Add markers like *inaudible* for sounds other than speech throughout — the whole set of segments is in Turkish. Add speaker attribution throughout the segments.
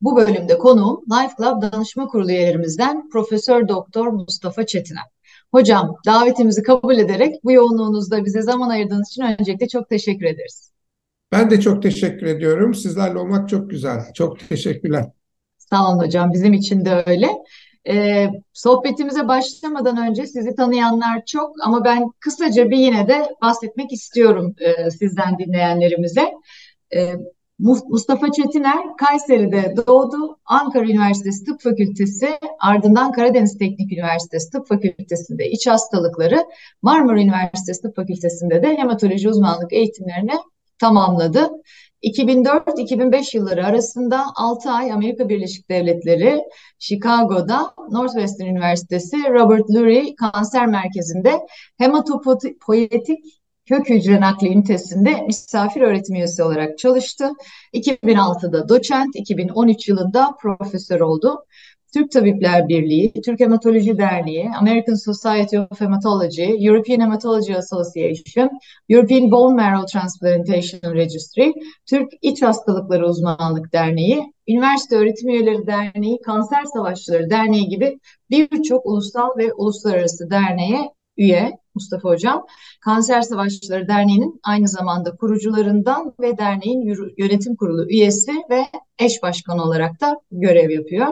Speaker 1: Bu bölümde konuğum Life Club Danışma Kurulu üyelerimizden Profesör Doktor Mustafa Çetiner. Hocam davetimizi kabul ederek bu yoğunluğunuzda bize zaman ayırdığınız için öncelikle çok teşekkür ederiz.
Speaker 2: Ben de çok teşekkür ediyorum. Sizlerle olmak çok güzel. Çok teşekkürler.
Speaker 1: Sağ olun hocam. Bizim için de öyle. Ee, sohbetimize başlamadan önce sizi tanıyanlar çok ama ben kısaca bir yine de bahsetmek istiyorum e, sizden dinleyenlerimize. E, Mustafa Çetiner Kayseri'de doğdu. Ankara Üniversitesi Tıp Fakültesi ardından Karadeniz Teknik Üniversitesi Tıp Fakültesi'nde iç hastalıkları, Marmara Üniversitesi Tıp Fakültesi'nde de hematoloji uzmanlık eğitimlerini tamamladı. 2004-2005 yılları arasında 6 ay Amerika Birleşik Devletleri, Chicago'da Northwestern Üniversitesi Robert Lurie Kanser Merkezi'nde hematopoietik kök hücre nakli ünitesinde misafir öğretim üyesi olarak çalıştı. 2006'da doçent, 2013 yılında profesör oldu. Türk Tabipler Birliği, Türk Hematoloji Derneği, American Society of Hematology, European Hematology Association, European Bone Marrow Transplantation Registry, Türk İç Hastalıkları Uzmanlık Derneği, Üniversite Öğretim Üyeleri Derneği, Kanser Savaşçıları Derneği gibi birçok ulusal ve uluslararası derneğe üye Mustafa Hocam. Kanser Savaşçıları Derneği'nin aynı zamanda kurucularından ve derneğin yönetim kurulu üyesi ve eş başkanı olarak da görev yapıyor.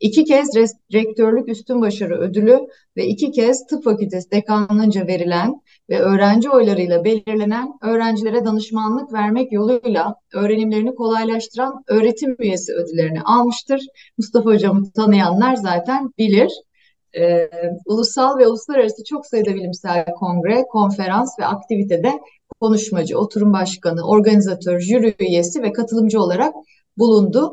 Speaker 1: İki kez rektörlük üstün başarı ödülü ve iki kez tıp fakültesi dekanlığınca verilen ve öğrenci oylarıyla belirlenen öğrencilere danışmanlık vermek yoluyla öğrenimlerini kolaylaştıran öğretim üyesi ödüllerini almıştır. Mustafa Hocam'ı tanıyanlar zaten bilir. Ee, ulusal ve uluslararası çok sayıda bilimsel kongre, konferans ve aktivitede konuşmacı, oturum başkanı, organizatör, jüri üyesi ve katılımcı olarak bulundu.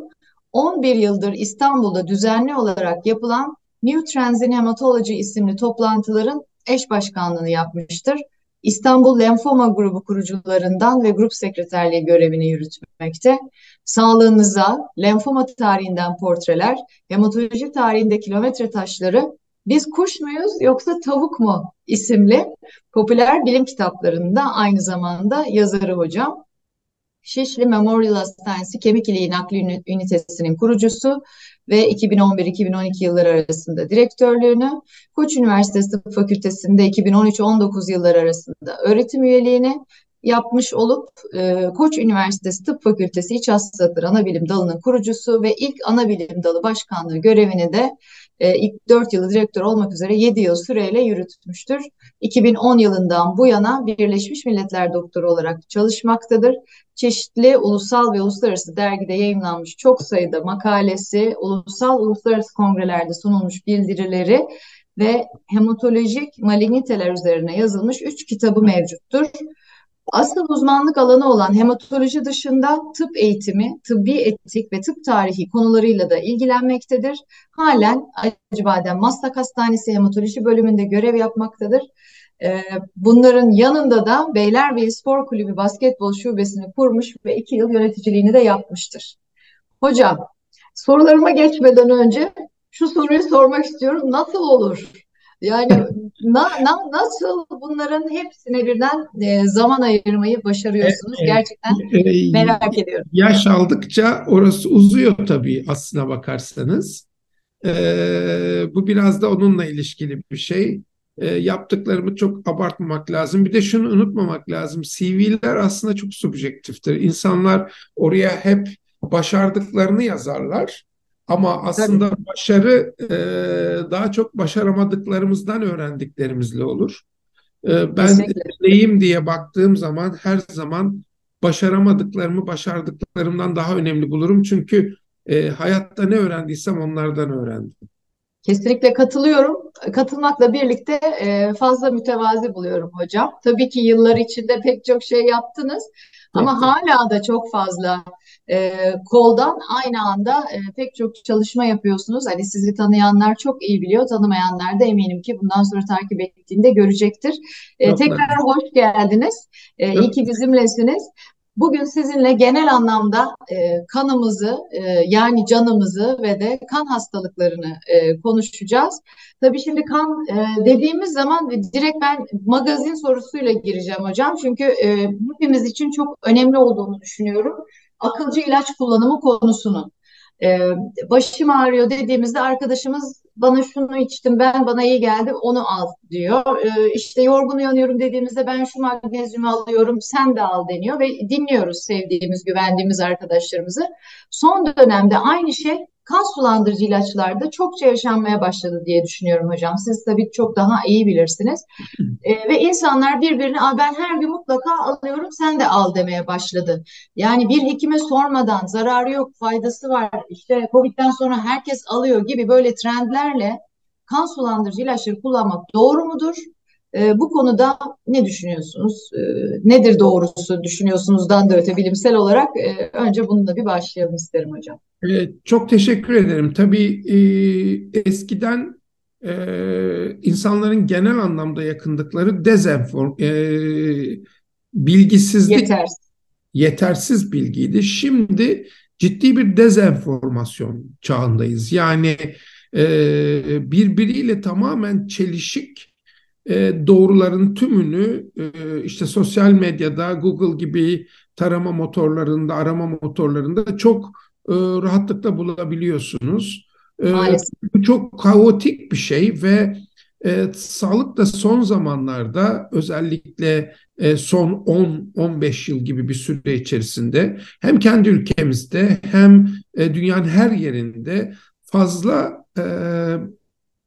Speaker 1: 11 yıldır İstanbul'da düzenli olarak yapılan New Trends in Hematology isimli toplantıların eş başkanlığını yapmıştır. İstanbul Lenfoma Grubu kurucularından ve grup sekreterliği görevini yürütmekte. Sağlığınıza, lenfoma tarihinden portreler, hematoloji tarihinde kilometre taşları, Biz Kuş Muyuz Yoksa Tavuk Mu isimli popüler bilim kitaplarında aynı zamanda yazarı hocam. Şişli Memorial Hastanesi Kemik İliği Nakli Ünitesi'nin kurucusu ve 2011-2012 yılları arasında direktörlüğünü, Koç Üniversitesi Tıp Fakültesi'nde 2013-19 yılları arasında öğretim üyeliğini yapmış olup e, Koç Üniversitesi Tıp Fakültesi İç Hastalıkları Anabilim Dalı'nın kurucusu ve ilk Anabilim Dalı Başkanlığı görevini de e, ilk 4 yılı direktör olmak üzere 7 yıl süreyle yürütmüştür. 2010 yılından bu yana Birleşmiş Milletler Doktoru olarak çalışmaktadır. Çeşitli ulusal ve uluslararası dergide yayınlanmış çok sayıda makalesi, ulusal uluslararası kongrelerde sunulmuş bildirileri ve hematolojik maligniteler üzerine yazılmış 3 kitabı mevcuttur. Asıl uzmanlık alanı olan hematoloji dışında tıp eğitimi, tıbbi etik ve tıp tarihi konularıyla da ilgilenmektedir. Halen Acıbadem Maslak Hastanesi Hematoloji bölümünde görev yapmaktadır. Ee, bunların yanında da Beylerbeyi Spor Kulübü basketbol şubesini kurmuş ve iki yıl yöneticiliğini de yapmıştır. Hocam, sorularıma geçmeden önce şu soruyu sormak istiyorum. Nasıl olur? Yani na, na, nasıl bunların hepsine birden e, zaman ayırmayı başarıyorsunuz? E, e, Gerçekten e, merak ediyorum.
Speaker 2: Yaş aldıkça orası uzuyor tabii aslına bakarsanız. E, bu biraz da onunla ilişkili bir şey. E, yaptıklarımı çok abartmamak lazım. Bir de şunu unutmamak lazım. CV'ler aslında çok subjektiftir. İnsanlar oraya hep başardıklarını yazarlar. Ama aslında Tabii. başarı e, daha çok başaramadıklarımızdan öğrendiklerimizle olur. E, ben neyim diye baktığım zaman her zaman başaramadıklarımı başardıklarımdan daha önemli bulurum. Çünkü e, hayatta ne öğrendiysem onlardan öğrendim.
Speaker 1: Kesinlikle katılıyorum. Katılmakla birlikte e, fazla mütevazi buluyorum hocam. Tabii ki yıllar içinde pek çok şey yaptınız. Ama hala da çok fazla e, koldan aynı anda e, pek çok çalışma yapıyorsunuz. Hani sizi tanıyanlar çok iyi biliyor, tanımayanlar da eminim ki bundan sonra takip ettiğinde görecektir. E, tekrar hoş geldiniz. E, iyi ki *laughs* bizimlesiniz. Bugün sizinle genel anlamda e, kanımızı e, yani canımızı ve de kan hastalıklarını e, konuşacağız. Tabii şimdi kan e, dediğimiz zaman direkt ben magazin sorusuyla gireceğim hocam. Çünkü e, hepimiz için çok önemli olduğunu düşünüyorum. Akılcı ilaç kullanımı konusunu. E, başım ağrıyor dediğimizde arkadaşımız bana şunu içtim ben bana iyi geldi onu al diyor. E, işte yorgun uyanıyorum dediğimizde ben şu magnezyumu alıyorum sen de al deniyor ve dinliyoruz sevdiğimiz güvendiğimiz arkadaşlarımızı. Son dönemde aynı şey kan sulandırıcı ilaçlarda çokça yaşanmaya başladı diye düşünüyorum hocam. Siz tabii çok daha iyi bilirsiniz. *laughs* E, ve insanlar birbirine ben her gün mutlaka alıyorum sen de al demeye başladı. Yani bir hekime sormadan zararı yok faydası var işte Covid'den sonra herkes alıyor gibi böyle trendlerle kan sulandırıcı ilaçları kullanmak doğru mudur? E, bu konuda ne düşünüyorsunuz? E, nedir doğrusu düşünüyorsunuzdan da öte bilimsel olarak? E, önce bununla bir başlayalım isterim hocam.
Speaker 2: E, çok teşekkür ederim. Tabii e, eskiden e, insanların genel anlamda yakındıkları dezenform, e, bilgisizlik,
Speaker 1: yetersiz.
Speaker 2: yetersiz bilgiydi. Şimdi ciddi bir dezenformasyon çağındayız. Yani e, birbiriyle tamamen çelişik e, doğruların tümünü e, işte sosyal medyada Google gibi tarama motorlarında, arama motorlarında çok e, rahatlıkla bulabiliyorsunuz. E, bu çok kaotik bir şey ve e, sağlık da son zamanlarda özellikle e, son 10-15 yıl gibi bir süre içerisinde hem kendi ülkemizde hem e, dünyanın her yerinde fazla e,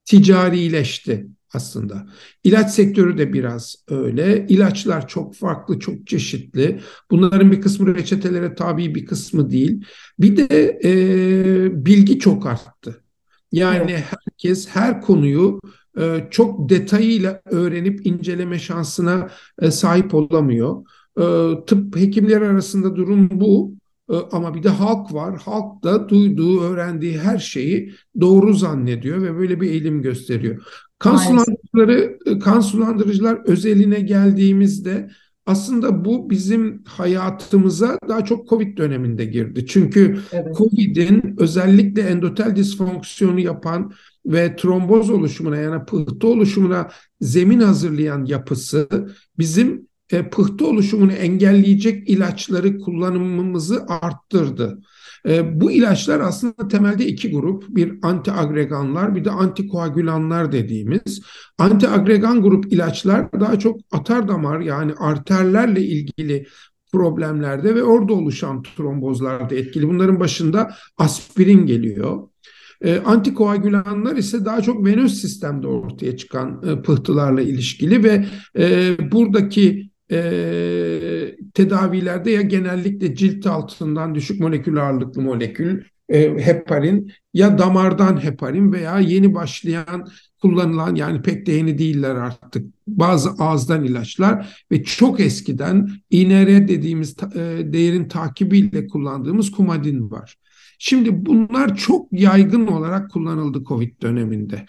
Speaker 2: ticarileşti aslında. İlaç sektörü de biraz öyle. İlaçlar çok farklı, çok çeşitli. Bunların bir kısmı reçetelere tabi bir kısmı değil. Bir de e, bilgi çok arttı. Yani evet. herkes her konuyu e, çok detayıyla öğrenip inceleme şansına e, sahip olamıyor. E, tıp hekimleri arasında durum bu. E, ama bir de halk var. Halk da duyduğu, öğrendiği her şeyi doğru zannediyor ve böyle bir eğilim gösteriyor. Kan sulandırıcıları, e, kan sulandırıcılar özeline geldiğimizde aslında bu bizim hayatımıza daha çok Covid döneminde girdi. Çünkü evet. Covid'in özellikle endotel disfonksiyonu yapan ve tromboz oluşumuna yani pıhtı oluşumuna zemin hazırlayan yapısı bizim e, pıhtı oluşumunu engelleyecek ilaçları kullanımımızı arttırdı. E, bu ilaçlar aslında temelde iki grup. Bir antiagreganlar bir de antikoagülanlar dediğimiz. Antiagregan grup ilaçlar daha çok atar damar yani arterlerle ilgili problemlerde ve orada oluşan trombozlarda etkili. Bunların başında aspirin geliyor. E, antikoagülanlar ise daha çok venöz sistemde ortaya çıkan e, pıhtılarla ilişkili ve e, buradaki e, tedavilerde ya genellikle cilt altından düşük molekül ağırlıklı molekül e, heparin ya damardan heparin veya yeni başlayan kullanılan yani pek de yeni değiller artık bazı ağızdan ilaçlar ve çok eskiden INR dediğimiz e, değerin takibiyle kullandığımız kumadin var. Şimdi bunlar çok yaygın olarak kullanıldı COVID döneminde.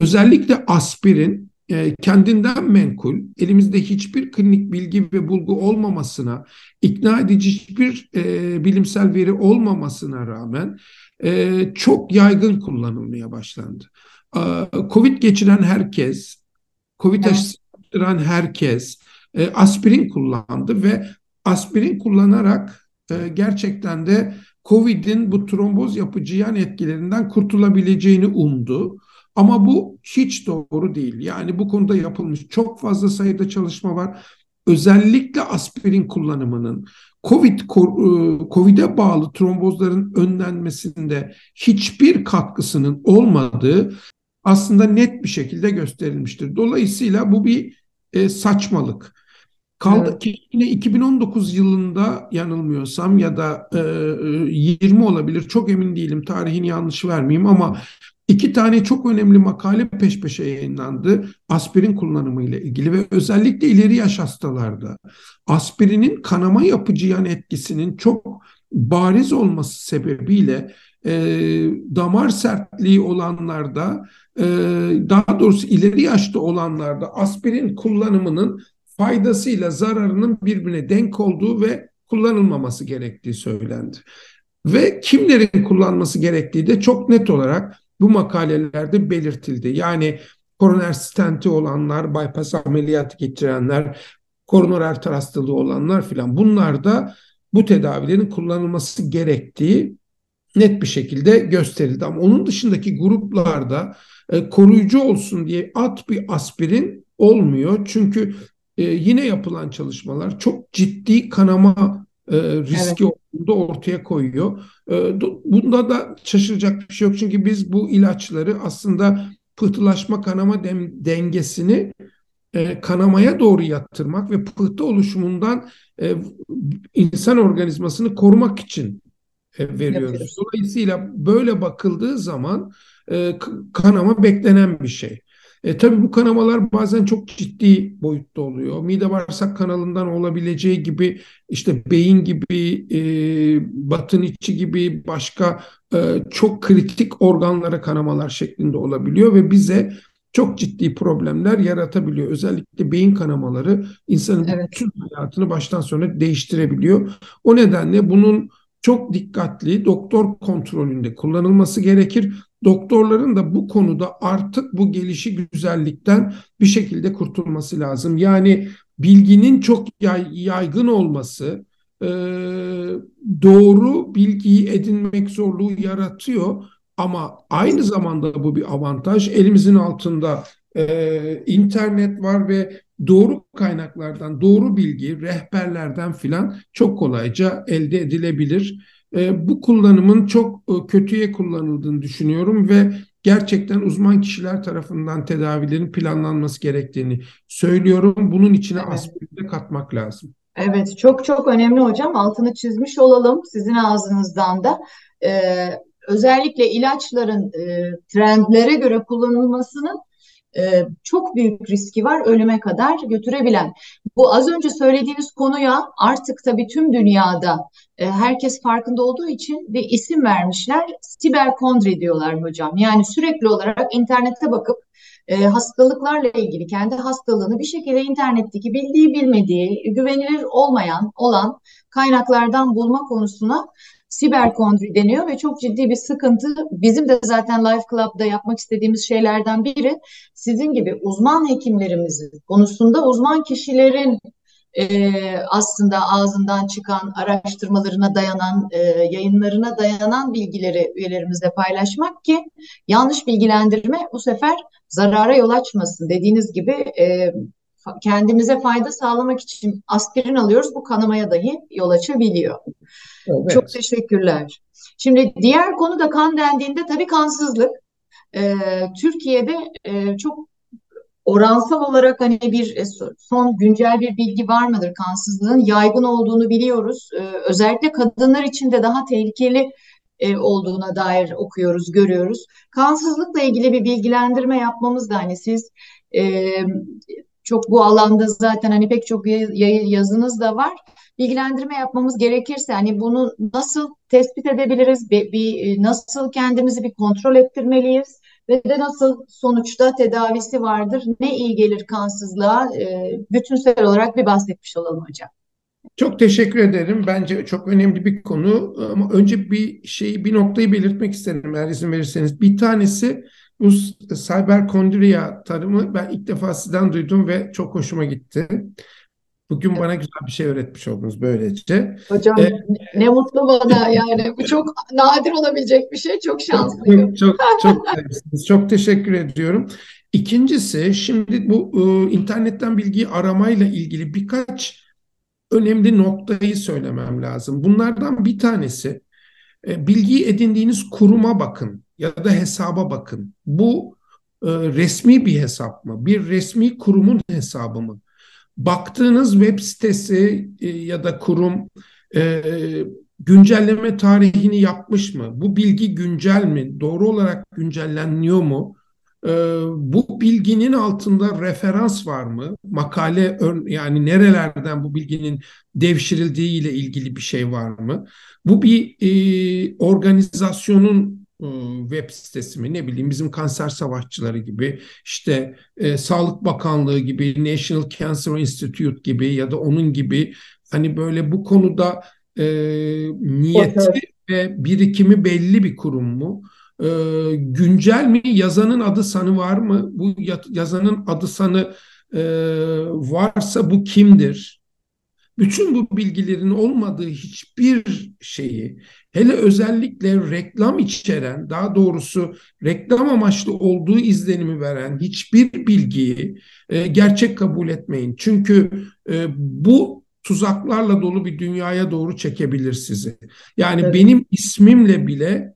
Speaker 2: Özellikle aspirin e, kendinden menkul, elimizde hiçbir klinik bilgi ve bulgu olmamasına, ikna edici hiçbir e, bilimsel veri olmamasına rağmen e, çok yaygın kullanılmaya başlandı. E, Covid geçiren herkes, Covid evet. aşısı yaptıran herkes e, aspirin kullandı ve aspirin kullanarak e, gerçekten de Covid'in bu tromboz yapıcı yan etkilerinden kurtulabileceğini umdu. Ama bu hiç doğru değil. Yani bu konuda yapılmış çok fazla sayıda çalışma var. Özellikle aspirin kullanımının COVID e, COVID'e bağlı trombozların önlenmesinde hiçbir katkısının olmadığı aslında net bir şekilde gösterilmiştir. Dolayısıyla bu bir e, saçmalık. Kaldı evet. ki yine 2019 yılında yanılmıyorsam ya da e, 20 olabilir çok emin değilim tarihini yanlış vermeyeyim ama iki tane çok önemli makale peş peşe yayınlandı aspirin kullanımı ile ilgili ve özellikle ileri yaş hastalarda aspirinin kanama yapıcı yan etkisinin çok bariz olması sebebiyle e, damar sertliği olanlarda e, daha doğrusu ileri yaşta olanlarda aspirin kullanımının faydasıyla zararının birbirine denk olduğu ve kullanılmaması gerektiği söylendi. Ve kimlerin kullanması gerektiği de çok net olarak bu makalelerde belirtildi. Yani koroner stenti olanlar, bypass ameliyatı geçirenler, koroner arter hastalığı olanlar filan bunlar da bu tedavilerin kullanılması gerektiği net bir şekilde gösterildi. Ama onun dışındaki gruplarda e, koruyucu olsun diye at bir aspirin olmuyor. Çünkü e, yine yapılan çalışmalar çok ciddi kanama e, riski evet. olduğunu ortaya koyuyor. E, bunda da şaşıracak bir şey yok. Çünkü biz bu ilaçları aslında pıhtılaşma kanama dem, dengesini e, kanamaya doğru yatırmak ve pıhtı oluşumundan e, insan organizmasını korumak için e, veriyoruz. Yapıyoruz. Dolayısıyla böyle bakıldığı zaman e, kanama beklenen bir şey. E, tabii bu kanamalar bazen çok ciddi boyutta oluyor. Mide bağırsak kanalından olabileceği gibi işte beyin gibi, e, batın içi gibi başka e, çok kritik organlara kanamalar şeklinde olabiliyor ve bize çok ciddi problemler yaratabiliyor. Özellikle beyin kanamaları insanın evet. bütün hayatını baştan sona değiştirebiliyor. O nedenle bunun çok dikkatli doktor kontrolünde kullanılması gerekir. Doktorların da bu konuda artık bu gelişi güzellikten bir şekilde kurtulması lazım. Yani bilginin çok yaygın olması e, doğru bilgiyi edinmek zorluğu yaratıyor. Ama aynı zamanda bu bir avantaj. Elimizin altında e, internet var ve doğru kaynaklardan, doğru bilgi, rehberlerden filan çok kolayca elde edilebilir. E, bu kullanımın çok e, kötüye kullanıldığını düşünüyorum ve gerçekten uzman kişiler tarafından tedavilerin planlanması gerektiğini söylüyorum. Bunun içine evet. aspirin de katmak lazım.
Speaker 1: Evet, çok çok önemli hocam. Altını çizmiş olalım sizin ağzınızdan da. Ee, özellikle ilaçların e, trendlere göre kullanılmasının e, çok büyük riski var ölüme kadar götürebilen. Bu az önce söylediğiniz konuya artık tabii tüm dünyada e, herkes farkında olduğu için bir isim vermişler. Siberkondri diyorlar hocam. Yani sürekli olarak internete bakıp e, hastalıklarla ilgili kendi hastalığını bir şekilde internetteki bildiği bilmediği güvenilir olmayan olan kaynaklardan bulma konusuna siberkondri deniyor ve çok ciddi bir sıkıntı. Bizim de zaten Life Club'da yapmak istediğimiz şeylerden biri sizin gibi uzman hekimlerimizin konusunda uzman kişilerin e, aslında ağzından çıkan araştırmalarına dayanan, e, yayınlarına dayanan bilgileri üyelerimizle paylaşmak ki yanlış bilgilendirme bu sefer zarara yol açmasın. Dediğiniz gibi e, kendimize fayda sağlamak için aspirin alıyoruz. Bu kanamaya dahi yol açabiliyor. Evet. Çok teşekkürler. Şimdi diğer konu da kan dendiğinde tabii kansızlık. Ee, Türkiye'de e, çok oransal olarak hani bir e, son güncel bir bilgi var mıdır kansızlığın yaygın olduğunu biliyoruz. Ee, özellikle kadınlar için de daha tehlikeli e, olduğuna dair okuyoruz, görüyoruz. Kansızlıkla ilgili bir bilgilendirme yapmamız da hani siz e, çok bu alanda zaten hani pek çok yazınız da var. Bilgilendirme yapmamız gerekirse hani bunu nasıl tespit edebiliriz? Bir, bir nasıl kendimizi bir kontrol ettirmeliyiz? Ve de nasıl sonuçta tedavisi vardır? Ne iyi gelir kansızlığa? E, bütünsel olarak bir bahsetmiş olalım hocam.
Speaker 2: Çok teşekkür ederim. Bence çok önemli bir konu. Ama önce bir şey, bir noktayı belirtmek isterim eğer izin verirseniz. Bir tanesi bu cyberkondriya tarımı ben ilk defa sizden duydum ve çok hoşuma gitti. Bugün evet. bana güzel bir şey öğretmiş oldunuz böylece.
Speaker 1: Hocam ee, ne mutlu bana yani. Bu çok nadir olabilecek bir şey. Çok şanslıyım.
Speaker 2: Çok çok çok, çok teşekkür ediyorum. İkincisi şimdi bu e, internetten bilgiyi aramayla ilgili birkaç önemli noktayı söylemem lazım. Bunlardan bir tanesi e, bilgiyi edindiğiniz kuruma bakın ya da hesaba bakın. Bu e, resmi bir hesap mı? Bir resmi kurumun hesabı mı? Baktığınız web sitesi e, ya da kurum e, güncelleme tarihini yapmış mı? Bu bilgi güncel mi? Doğru olarak güncelleniyor mu? Ee, bu bilginin altında referans var mı? Makale yani nerelerden bu bilginin devşirildiği ile ilgili bir şey var mı? Bu bir e, organizasyonun e, web sitesi mi? Ne bileyim bizim kanser savaşçıları gibi, işte e, Sağlık Bakanlığı gibi, National Cancer Institute gibi ya da onun gibi hani böyle bu konuda e, niyeti ve birikimi belli bir kurum mu? E, güncel mi? Yazanın adı sanı var mı? Bu yazanın adı sanı e, varsa bu kimdir? Bütün bu bilgilerin olmadığı hiçbir şeyi, hele özellikle reklam içeren, daha doğrusu reklam amaçlı olduğu izlenimi veren hiçbir bilgiyi e, gerçek kabul etmeyin. Çünkü e, bu tuzaklarla dolu bir dünyaya doğru çekebilir sizi. Yani evet. benim ismimle bile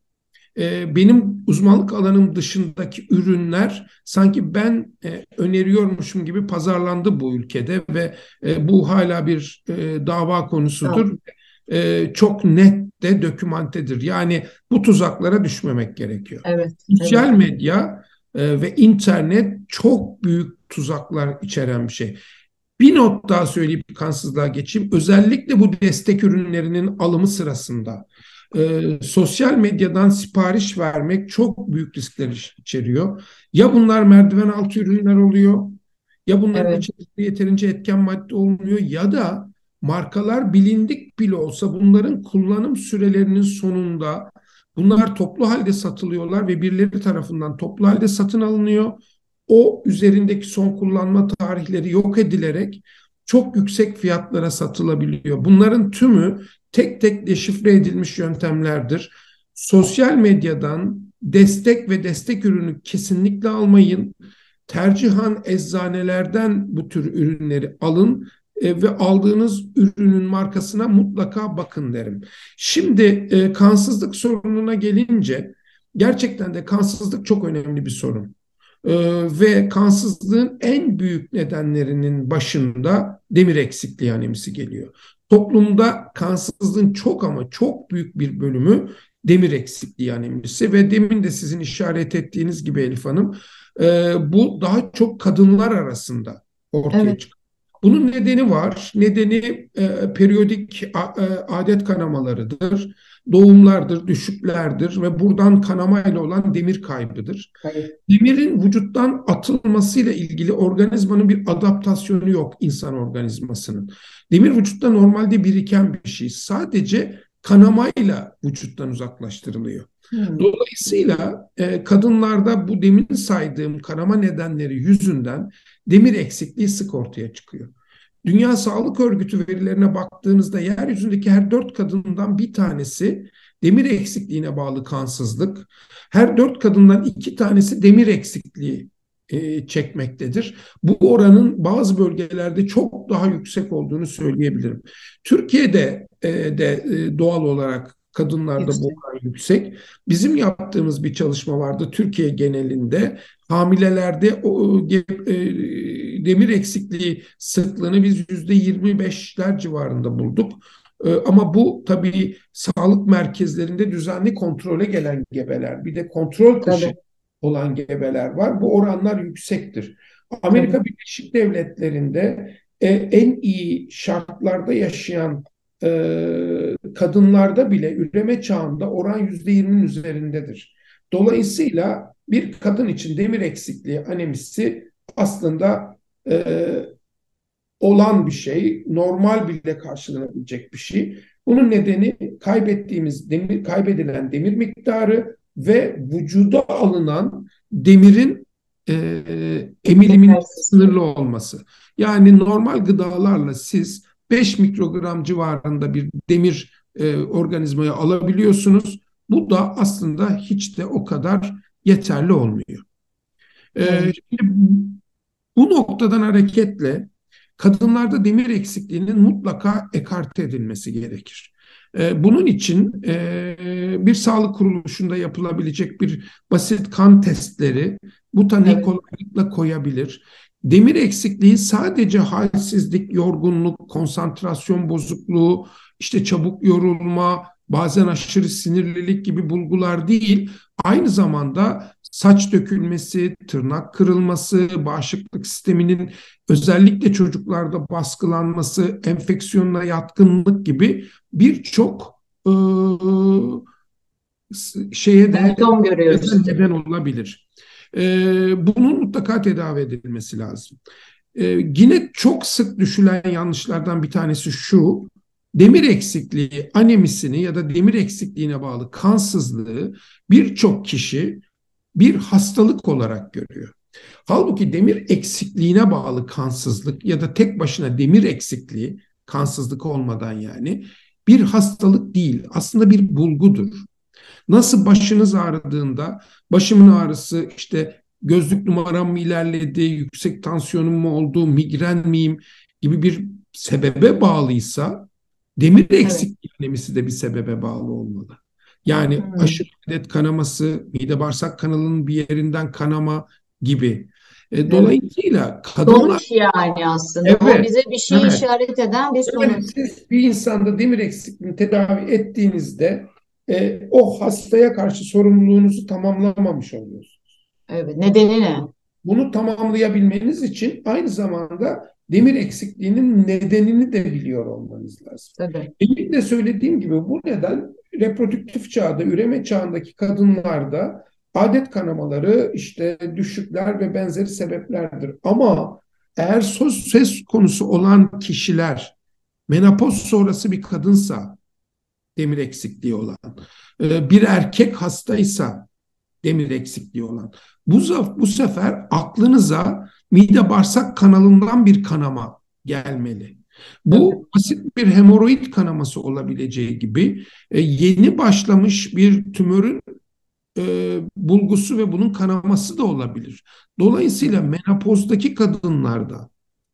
Speaker 2: e, benim uzmanlık alanım dışındaki ürünler sanki ben e, öneriyormuşum gibi pazarlandı bu ülkede ve e, bu hala bir e, dava konusudur. Evet. E, çok net de dokümantedir. Yani bu tuzaklara düşmemek gerekiyor.
Speaker 1: Evet.
Speaker 2: Sosyal
Speaker 1: evet.
Speaker 2: medya e, ve internet çok büyük tuzaklar içeren bir şey. Bir not daha söyleyip kansızlığa geçeyim. Özellikle bu destek ürünlerinin alımı sırasında e, sosyal medyadan sipariş vermek çok büyük riskler içeriyor. Ya bunlar merdiven altı ürünler oluyor ya bunların evet. içerisinde yeterince etken madde olmuyor ya da markalar bilindik bile olsa bunların kullanım sürelerinin sonunda bunlar toplu halde satılıyorlar ve birileri tarafından toplu halde satın alınıyor o üzerindeki son kullanma tarihleri yok edilerek çok yüksek fiyatlara satılabiliyor. Bunların tümü tek tek deşifre edilmiş yöntemlerdir. Sosyal medyadan destek ve destek ürünü kesinlikle almayın. Tercihan eczanelerden bu tür ürünleri alın e, ve aldığınız ürünün markasına mutlaka bakın derim. Şimdi e, kansızlık sorununa gelince gerçekten de kansızlık çok önemli bir sorun. Ee, ve kansızlığın en büyük nedenlerinin başında demir eksikliği anemisi geliyor. Toplumda kansızlığın çok ama çok büyük bir bölümü demir eksikliği anemisi ve demin de sizin işaret ettiğiniz gibi Elif Hanım e, bu daha çok kadınlar arasında ortaya evet. çıkıyor. Bunun nedeni var. Nedeni e, periyodik a, e, adet kanamalarıdır doğumlardır, düşüklerdir ve buradan kanamayla olan demir kaybıdır. Hayır. Demirin vücuttan atılmasıyla ilgili organizmanın bir adaptasyonu yok insan organizmasının. Demir vücutta normalde biriken bir şey. Sadece kanamayla vücuttan uzaklaştırılıyor. Hmm. Dolayısıyla e, kadınlarda bu demin saydığım kanama nedenleri yüzünden demir eksikliği sık ortaya çıkıyor. Dünya Sağlık Örgütü verilerine baktığınızda yeryüzündeki her dört kadından bir tanesi demir eksikliğine bağlı kansızlık, her dört kadından iki tanesi demir eksikliği e, çekmektedir. Bu oranın bazı bölgelerde çok daha yüksek olduğunu söyleyebilirim. Türkiye'de e, de e, doğal olarak kadınlarda bu oran yüksek. Bizim yaptığımız bir çalışma vardı Türkiye genelinde. Hamilelerde o, e, demir eksikliği sıklığını biz yüzde 25'ler civarında bulduk. E, ama bu tabii sağlık merkezlerinde düzenli kontrole gelen gebeler, bir de kontrol dışı olan gebeler var. Bu oranlar yüksektir. Amerika Birleşik Devletleri'nde e, en iyi şartlarda yaşayan e, kadınlarda bile üreme çağında oran yüzde yirminin üzerindedir. Dolayısıyla bir kadın için demir eksikliği anemisi aslında e, olan bir şey, normal bile karşılanabilecek bir şey. Bunun nedeni kaybettiğimiz demir, kaybedilen demir miktarı ve vücuda alınan demirin e, emilimin sınırlı olması. Yani normal gıdalarla siz 5 mikrogram civarında bir demir e, organizmayı alabiliyorsunuz. Bu da aslında hiç de o kadar yeterli olmuyor. E, şimdi bu noktadan hareketle kadınlarda demir eksikliğinin mutlaka ekarte edilmesi gerekir. E, bunun için e, bir sağlık kuruluşunda yapılabilecek bir basit kan testleri bu tanıyı evet. kolaylıkla koyabilir. Demir eksikliği sadece halsizlik, yorgunluk, konsantrasyon bozukluğu, işte çabuk yorulma, bazen aşırı sinirlilik gibi bulgular değil, aynı zamanda saç dökülmesi, tırnak kırılması, bağışıklık sisteminin özellikle çocuklarda baskılanması, enfeksiyonla yatkınlık gibi birçok e, şeye de neden olabilir. E, bunun mutlaka tedavi edilmesi lazım. E, yine çok sık düşülen yanlışlardan bir tanesi şu, demir eksikliği, anemisini ya da demir eksikliğine bağlı kansızlığı birçok kişi bir hastalık olarak görüyor. Halbuki demir eksikliğine bağlı kansızlık ya da tek başına demir eksikliği, kansızlık olmadan yani bir hastalık değil, aslında bir bulgudur. Nasıl başınız ağrıdığında, başımın ağrısı işte gözlük numaram mı ilerledi, yüksek tansiyonum mu oldu, migren miyim gibi bir sebebe bağlıysa demir eksikliği evet. de bir sebebe bağlı olmalı. Yani aşırı adet kanaması, mide bağırsak kanalının bir yerinden kanama gibi. E, dolayısıyla kadınlar...
Speaker 1: Sonuç yani aslında. Evet, o bize bir şey evet. işaret eden bir sonuç. Evet,
Speaker 2: siz bir insanda demir eksikliğini tedavi ettiğinizde e, o hastaya karşı sorumluluğunuzu tamamlamamış oluyorsunuz.
Speaker 1: Evet, nedeni ne?
Speaker 2: Bunu tamamlayabilmeniz için aynı zamanda demir eksikliğinin nedenini de biliyor olmanız lazım. Tabii. Benim de söylediğim gibi bu neden reprodüktif çağda, üreme çağındaki kadınlarda adet kanamaları, işte düşükler ve benzeri sebeplerdir. Ama eğer söz, söz konusu olan kişiler menopoz sonrası bir kadınsa demir eksikliği olan, e, bir erkek hastaysa demir eksikliği olan, bu, bu sefer aklınıza mide bağırsak kanalından bir kanama gelmeli. Bu basit bir hemoroid kanaması olabileceği gibi e, yeni başlamış bir tümörün e, bulgusu ve bunun kanaması da olabilir. Dolayısıyla menopozdaki kadınlarda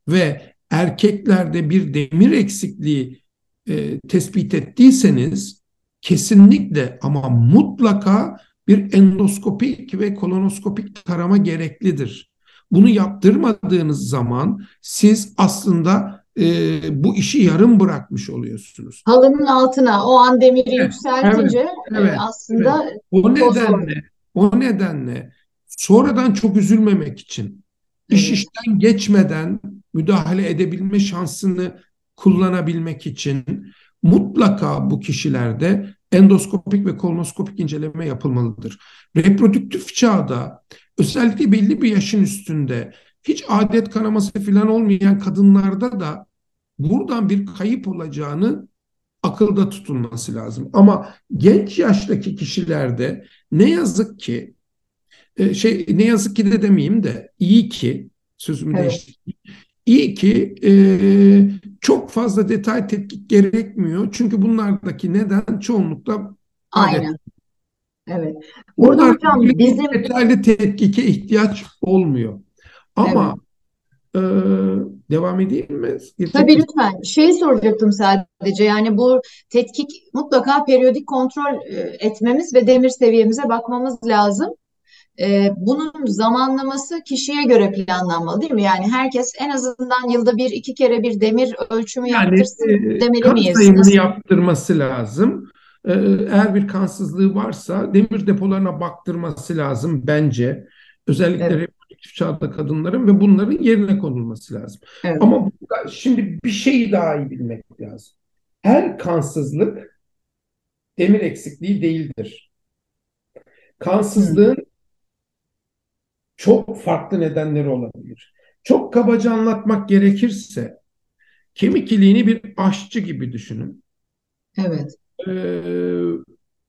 Speaker 2: ve erkeklerde bir demir eksikliği e, tespit ettiyseniz kesinlikle ama mutlaka bir endoskopik ve kolonoskopik tarama gereklidir. Bunu yaptırmadığınız zaman siz aslında e, bu işi yarım bırakmış oluyorsunuz.
Speaker 1: Halının altına o an demiri evet, yükseltince evet, evet, aslında
Speaker 2: evet. o nedenle o nedenle sonradan çok üzülmemek için iş işten geçmeden müdahale edebilme şansını kullanabilmek için mutlaka bu kişilerde endoskopik ve kolonoskopik inceleme yapılmalıdır. Reprodüktif çağda özellikle belli bir yaşın üstünde hiç adet kanaması falan olmayan kadınlarda da buradan bir kayıp olacağını akılda tutulması lazım. Ama genç yaştaki kişilerde ne yazık ki e, şey ne yazık ki de demeyeyim de iyi ki sözümü evet. değiştireyim. İyi ki e, çok fazla detay tetkik gerekmiyor. Çünkü bunlardaki neden çoğunlukla
Speaker 1: Aynen. Evet. Burada Bunlar hocam bizim
Speaker 2: detaylı tetkike ihtiyaç olmuyor. Ama evet. e, devam edeyim mi?
Speaker 1: Gerçekten. Tabii lütfen. Şey soracaktım sadece. Yani bu tetkik mutlaka periyodik kontrol e, etmemiz ve demir seviyemize bakmamız lazım. Ee, bunun zamanlaması kişiye göre planlanmalı değil mi? Yani herkes en azından yılda bir iki kere bir demir ölçümü yani, yaptırsın e, demeli miyiz?
Speaker 2: sayımını Nasıl? yaptırması lazım. Ee, eğer bir kansızlığı varsa demir depolarına baktırması lazım bence. Özellikle evet. reproduktif çağda kadınların ve bunların yerine konulması lazım. Evet. Ama şimdi bir şeyi daha iyi bilmek lazım. Her kansızlık demir eksikliği değildir. Kansızlığın hmm çok farklı nedenleri olabilir. Çok kabaca anlatmak gerekirse kemik iliğini bir aşçı gibi düşünün.
Speaker 1: Evet.
Speaker 2: Ee,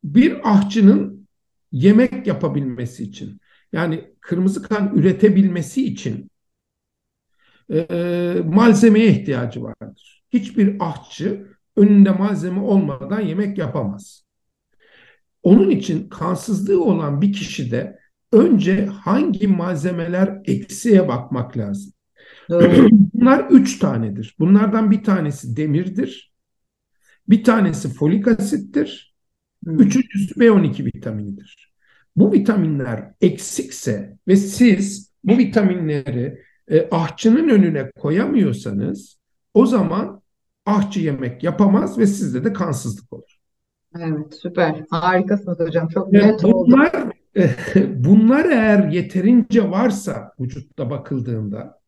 Speaker 2: bir ahçının yemek yapabilmesi için yani kırmızı kan üretebilmesi için e, malzemeye ihtiyacı vardır. Hiçbir ahçı önünde malzeme olmadan yemek yapamaz. Onun için kansızlığı olan bir kişide önce hangi malzemeler eksiğe bakmak lazım. *clears throat* Bunlar üç tanedir. Bunlardan bir tanesi demirdir. Bir tanesi folik asittir. Hmm. Üçüncüsü B12 vitaminidir. Bu vitaminler eksikse ve siz bu vitaminleri e, ahçının önüne koyamıyorsanız o zaman ahçı yemek yapamaz ve sizde de kansızlık olur.
Speaker 1: Evet, süper. Harikasınız hocam. Çok net oldu.
Speaker 2: bunlar bunlar eğer yeterince varsa vücutta bakıldığında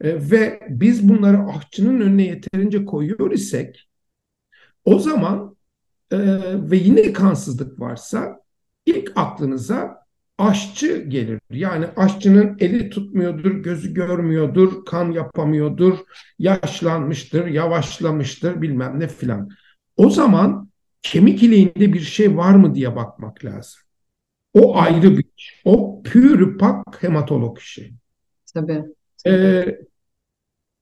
Speaker 2: e, ve biz bunları ahçının önüne yeterince koyuyor isek o zaman e, ve yine kansızlık varsa ilk aklınıza aşçı gelir. Yani aşçının eli tutmuyordur, gözü görmüyordur, kan yapamıyordur, yaşlanmıştır, yavaşlamıştır bilmem ne filan. O zaman kemik iliğinde bir şey var mı diye bakmak lazım. O ayrı bir iş. O pür pak hematolog işi.
Speaker 1: Tabii.
Speaker 2: Ee,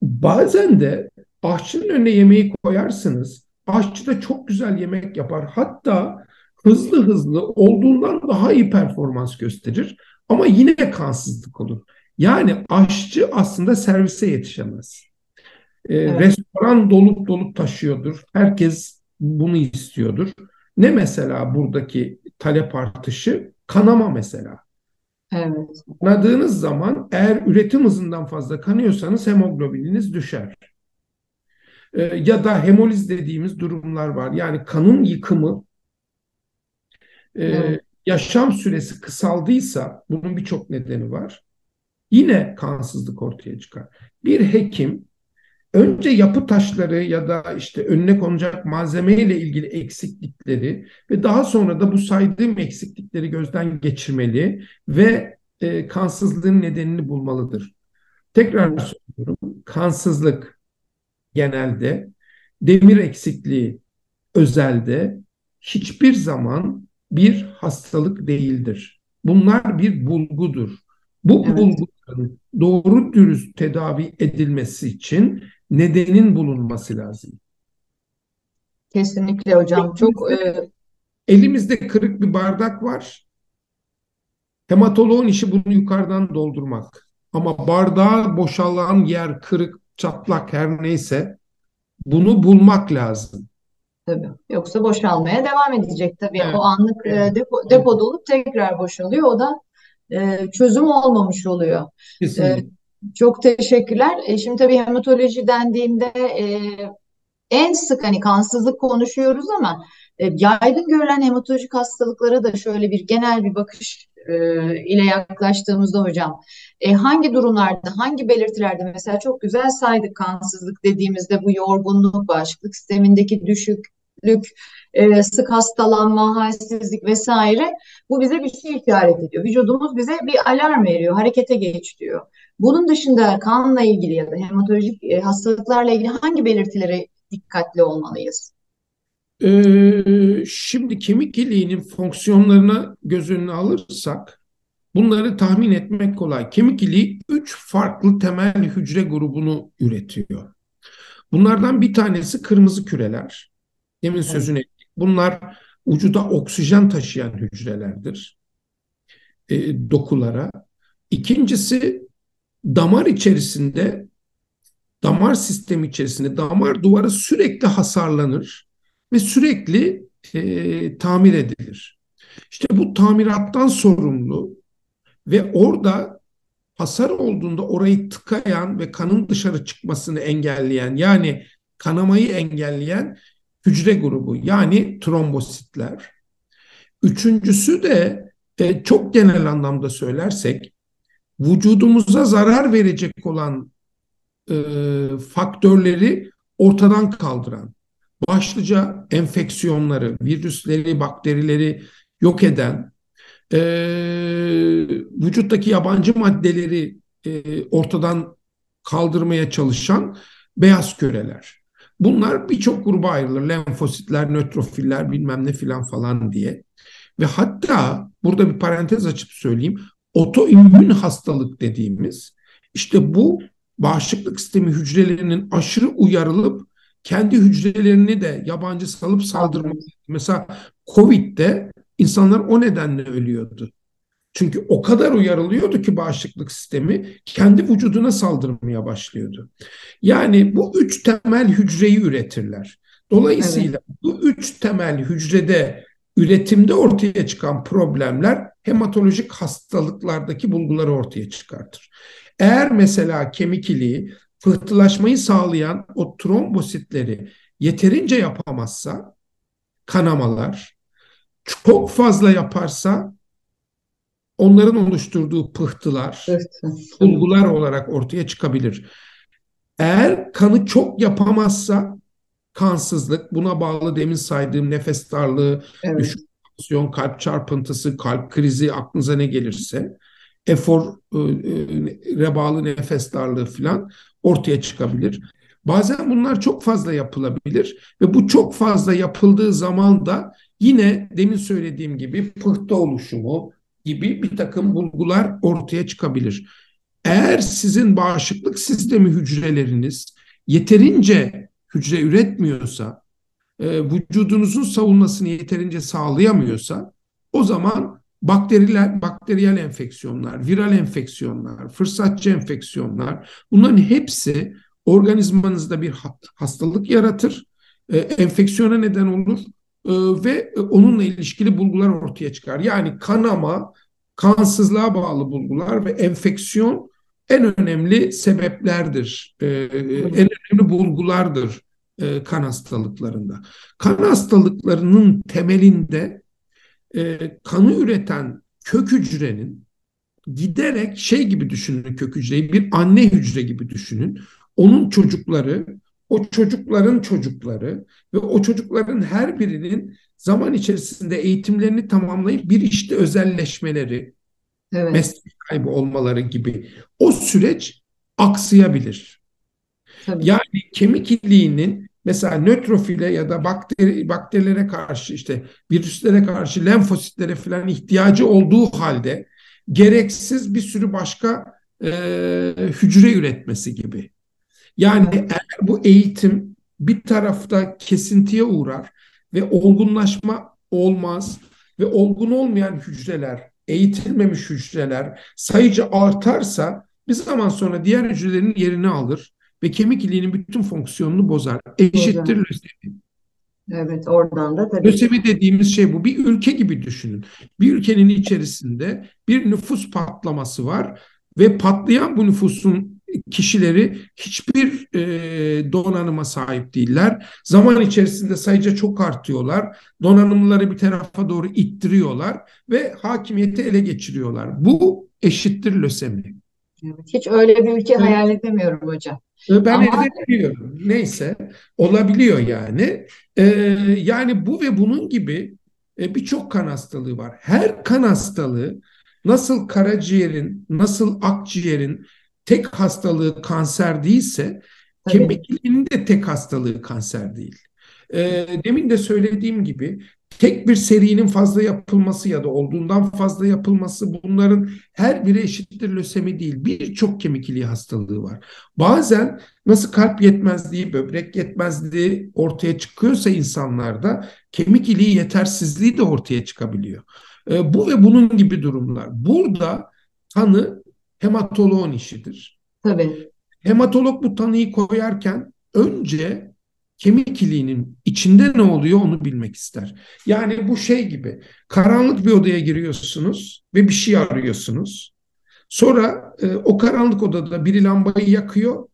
Speaker 2: bazen de aşçının önüne yemeği koyarsınız. Aşçı da çok güzel yemek yapar. Hatta hızlı hızlı olduğundan daha iyi performans gösterir. Ama yine kansızlık olur. Yani aşçı aslında servise yetişemez. Ee,
Speaker 1: Evet.
Speaker 2: restoran dolup dolup taşıyordur. Herkes bunu istiyordur. Ne mesela buradaki talep artışı? Kanama mesela.
Speaker 1: Evet.
Speaker 2: Kanadığınız zaman eğer üretim hızından fazla kanıyorsanız hemoglobininiz düşer. Ee, ya da hemoliz dediğimiz durumlar var. Yani kanın yıkımı e,
Speaker 1: Evet.
Speaker 2: yaşam süresi kısaldıysa bunun birçok nedeni var. Yine kansızlık ortaya çıkar. Bir hekim önce yapı taşları ya da işte önüne konacak malzeme ile ilgili eksiklikleri ve daha sonra da bu saydığım eksiklikleri gözden geçirmeli ve e, kansızlığın nedenini bulmalıdır. Tekrar söylüyorum. Kansızlık genelde demir eksikliği özelde hiçbir zaman bir hastalık değildir. Bunlar bir bulgudur. Bu
Speaker 1: Evet.
Speaker 2: bulguların doğru dürüst tedavi edilmesi için nedenin bulunması lazım.
Speaker 1: Kesinlikle hocam. Çok
Speaker 2: Elimizde,
Speaker 1: e,
Speaker 2: elimizde kırık bir bardak var. Hematoloğun işi bunu yukarıdan doldurmak. Ama bardağa boşalan yer kırık, çatlak her neyse bunu bulmak lazım.
Speaker 1: tabii. Yoksa boşalmaya devam edecek tabii.
Speaker 2: Evet,
Speaker 1: O anlık e, depo, depo dolup tekrar boşalıyor. O da e, çözüm olmamış oluyor. E,
Speaker 2: Kesinlikle.
Speaker 1: Çok teşekkürler. E, şimdi tabii hematoloji dendiğinde e, en sık hani kansızlık konuşuyoruz ama e, yaygın görülen hematolojik hastalıklara da şöyle bir genel bir bakış e, ile yaklaştığımızda hocam e, hangi durumlarda, hangi belirtilerde mesela çok güzel saydık kansızlık dediğimizde bu yorgunluk, bağışıklık sistemindeki düşüklük, e, sık hastalanma, halsizlik vesaire bu bize bir şey işaret ediyor. Vücudumuz bize bir alarm veriyor, harekete geç diyor. Bunun dışında kanla ilgili ya da hematolojik e, hastalıklarla ilgili hangi belirtilere dikkatli olmalıyız?
Speaker 2: Ee, şimdi kemik iliğinin fonksiyonlarına göz önüne alırsak bunları tahmin etmek kolay. Kemik iliği üç farklı temel hücre grubunu üretiyor. Bunlardan bir tanesi kırmızı küreler. Demin
Speaker 1: Evet,
Speaker 2: sözünü ettik. Bunlar vücuda oksijen taşıyan hücrelerdir e, dokulara. İkincisi damar içerisinde damar sistemi içerisinde damar duvarı sürekli hasarlanır ve sürekli e, tamir edilir. İşte bu tamirattan sorumlu ve orada hasar olduğunda orayı tıkayan ve kanın dışarı çıkmasını engelleyen yani kanamayı engelleyen hücre grubu yani trombositler. Üçüncüsü de e, çok genel anlamda söylersek vücudumuza zarar verecek olan e, faktörleri ortadan kaldıran, başlıca enfeksiyonları, virüsleri, bakterileri yok eden, e, vücuttaki yabancı maddeleri e, ortadan kaldırmaya çalışan beyaz küreler. Bunlar birçok gruba ayrılır. Lenfositler, nötrofiller bilmem ne filan falan diye. Ve hatta burada bir parantez açıp söyleyeyim. Otoimmün hastalık dediğimiz işte bu bağışıklık sistemi hücrelerinin aşırı uyarılıp kendi hücrelerini de yabancı salıp saldırması. Mesela Covid'de insanlar o nedenle ölüyordu. Çünkü o kadar uyarılıyordu ki bağışıklık sistemi kendi vücuduna saldırmaya başlıyordu. Yani bu üç temel hücreyi üretirler. Dolayısıyla evet. bu üç temel hücrede üretimde ortaya çıkan problemler hematolojik hastalıklardaki bulguları ortaya çıkartır. Eğer mesela kemik iliği pıhtılaşmayı sağlayan o trombositleri yeterince yapamazsa kanamalar. Çok fazla yaparsa onların oluşturduğu pıhtılar, bulgular olarak ortaya çıkabilir. Eğer kanı çok yapamazsa kansızlık, buna bağlı demin saydığım nefes darlığı, evet. düşük tansiyon, kalp çarpıntısı, kalp krizi aklınıza ne gelirse, efor e, e, bağlı nefes darlığı falan ortaya çıkabilir. Bazen bunlar çok fazla yapılabilir ve bu çok fazla yapıldığı zaman da yine demin söylediğim gibi pıhtı oluşumu gibi bir takım bulgular ortaya çıkabilir. Eğer sizin bağışıklık sistemi hücreleriniz yeterince hücre üretmiyorsa, e, vücudunuzun savunmasını yeterince sağlayamıyorsa o zaman bakteriler, bakteriyel enfeksiyonlar, viral enfeksiyonlar, fırsatçı enfeksiyonlar bunların hepsi organizmanızda bir hastalık yaratır, e, enfeksiyona neden olur e, ve onunla ilişkili bulgular ortaya çıkar. Yani kanama, kansızlığa bağlı bulgular ve enfeksiyon en önemli sebeplerdir, e, en önemli bulgulardır e, kan hastalıklarında. Kan hastalıklarının temelinde e, kanı üreten kök hücrenin giderek şey gibi düşünün kök hücreyi bir anne hücre gibi düşünün. Onun çocukları, o çocukların çocukları ve o çocukların her birinin zaman içerisinde eğitimlerini tamamlayıp bir işte özelleşmeleri, evet. meslek kaybı olmaları gibi o süreç aksayabilir. Tabii. Yani kemik iliğinin mesela nötrofile ya da bakteri, bakterilere karşı işte virüslere karşı lenfositlere falan ihtiyacı olduğu halde gereksiz bir sürü başka e, hücre üretmesi gibi. Yani evet. eğer bu eğitim bir tarafta kesintiye uğrar ve olgunlaşma olmaz ve olgun olmayan hücreler, eğitilmemiş hücreler sayıca artarsa bir zaman sonra diğer hücrelerin yerini alır ve kemik iliğinin bütün fonksiyonunu bozar. Eşittir lösemi.
Speaker 1: Evet oradan da tabii.
Speaker 2: Lösemi dediğimiz şey bu. Bir ülke gibi düşünün. Bir ülkenin içerisinde bir nüfus patlaması var ve patlayan bu nüfusun kişileri hiçbir e, donanıma sahip değiller. Zaman içerisinde sayıca çok artıyorlar. Donanımları bir tarafa doğru ittiriyorlar ve hakimiyeti ele geçiriyorlar. Bu eşittir lösemi.
Speaker 1: Evet, hiç öyle bir ülke evet. hayal edemiyorum hocam.
Speaker 2: Ben Ama... edebiliyorum. Neyse olabiliyor yani. Ee, yani bu ve bunun gibi e, birçok kan hastalığı var. Her kan hastalığı nasıl karaciğerin, nasıl akciğerin tek hastalığı kanser değilse Tabii. kemik iliğinin de tek hastalığı kanser değil. Ee, demin de söylediğim gibi tek bir serinin fazla yapılması ya da olduğundan fazla yapılması bunların her biri eşittir lösemi değil. Birçok kemik iliği hastalığı var. Bazen nasıl kalp yetmezliği, böbrek yetmezliği ortaya çıkıyorsa insanlarda kemik iliği yetersizliği de ortaya çıkabiliyor. E, bu ve bunun gibi durumlar. Burada tanı hematoloğun işidir.
Speaker 1: Tabii.
Speaker 2: Hematolog bu tanıyı koyarken önce kemik iliğinin içinde ne oluyor onu bilmek ister. Yani bu şey gibi karanlık bir odaya giriyorsunuz ve bir şey arıyorsunuz. Sonra e, o karanlık odada biri lambayı yakıyor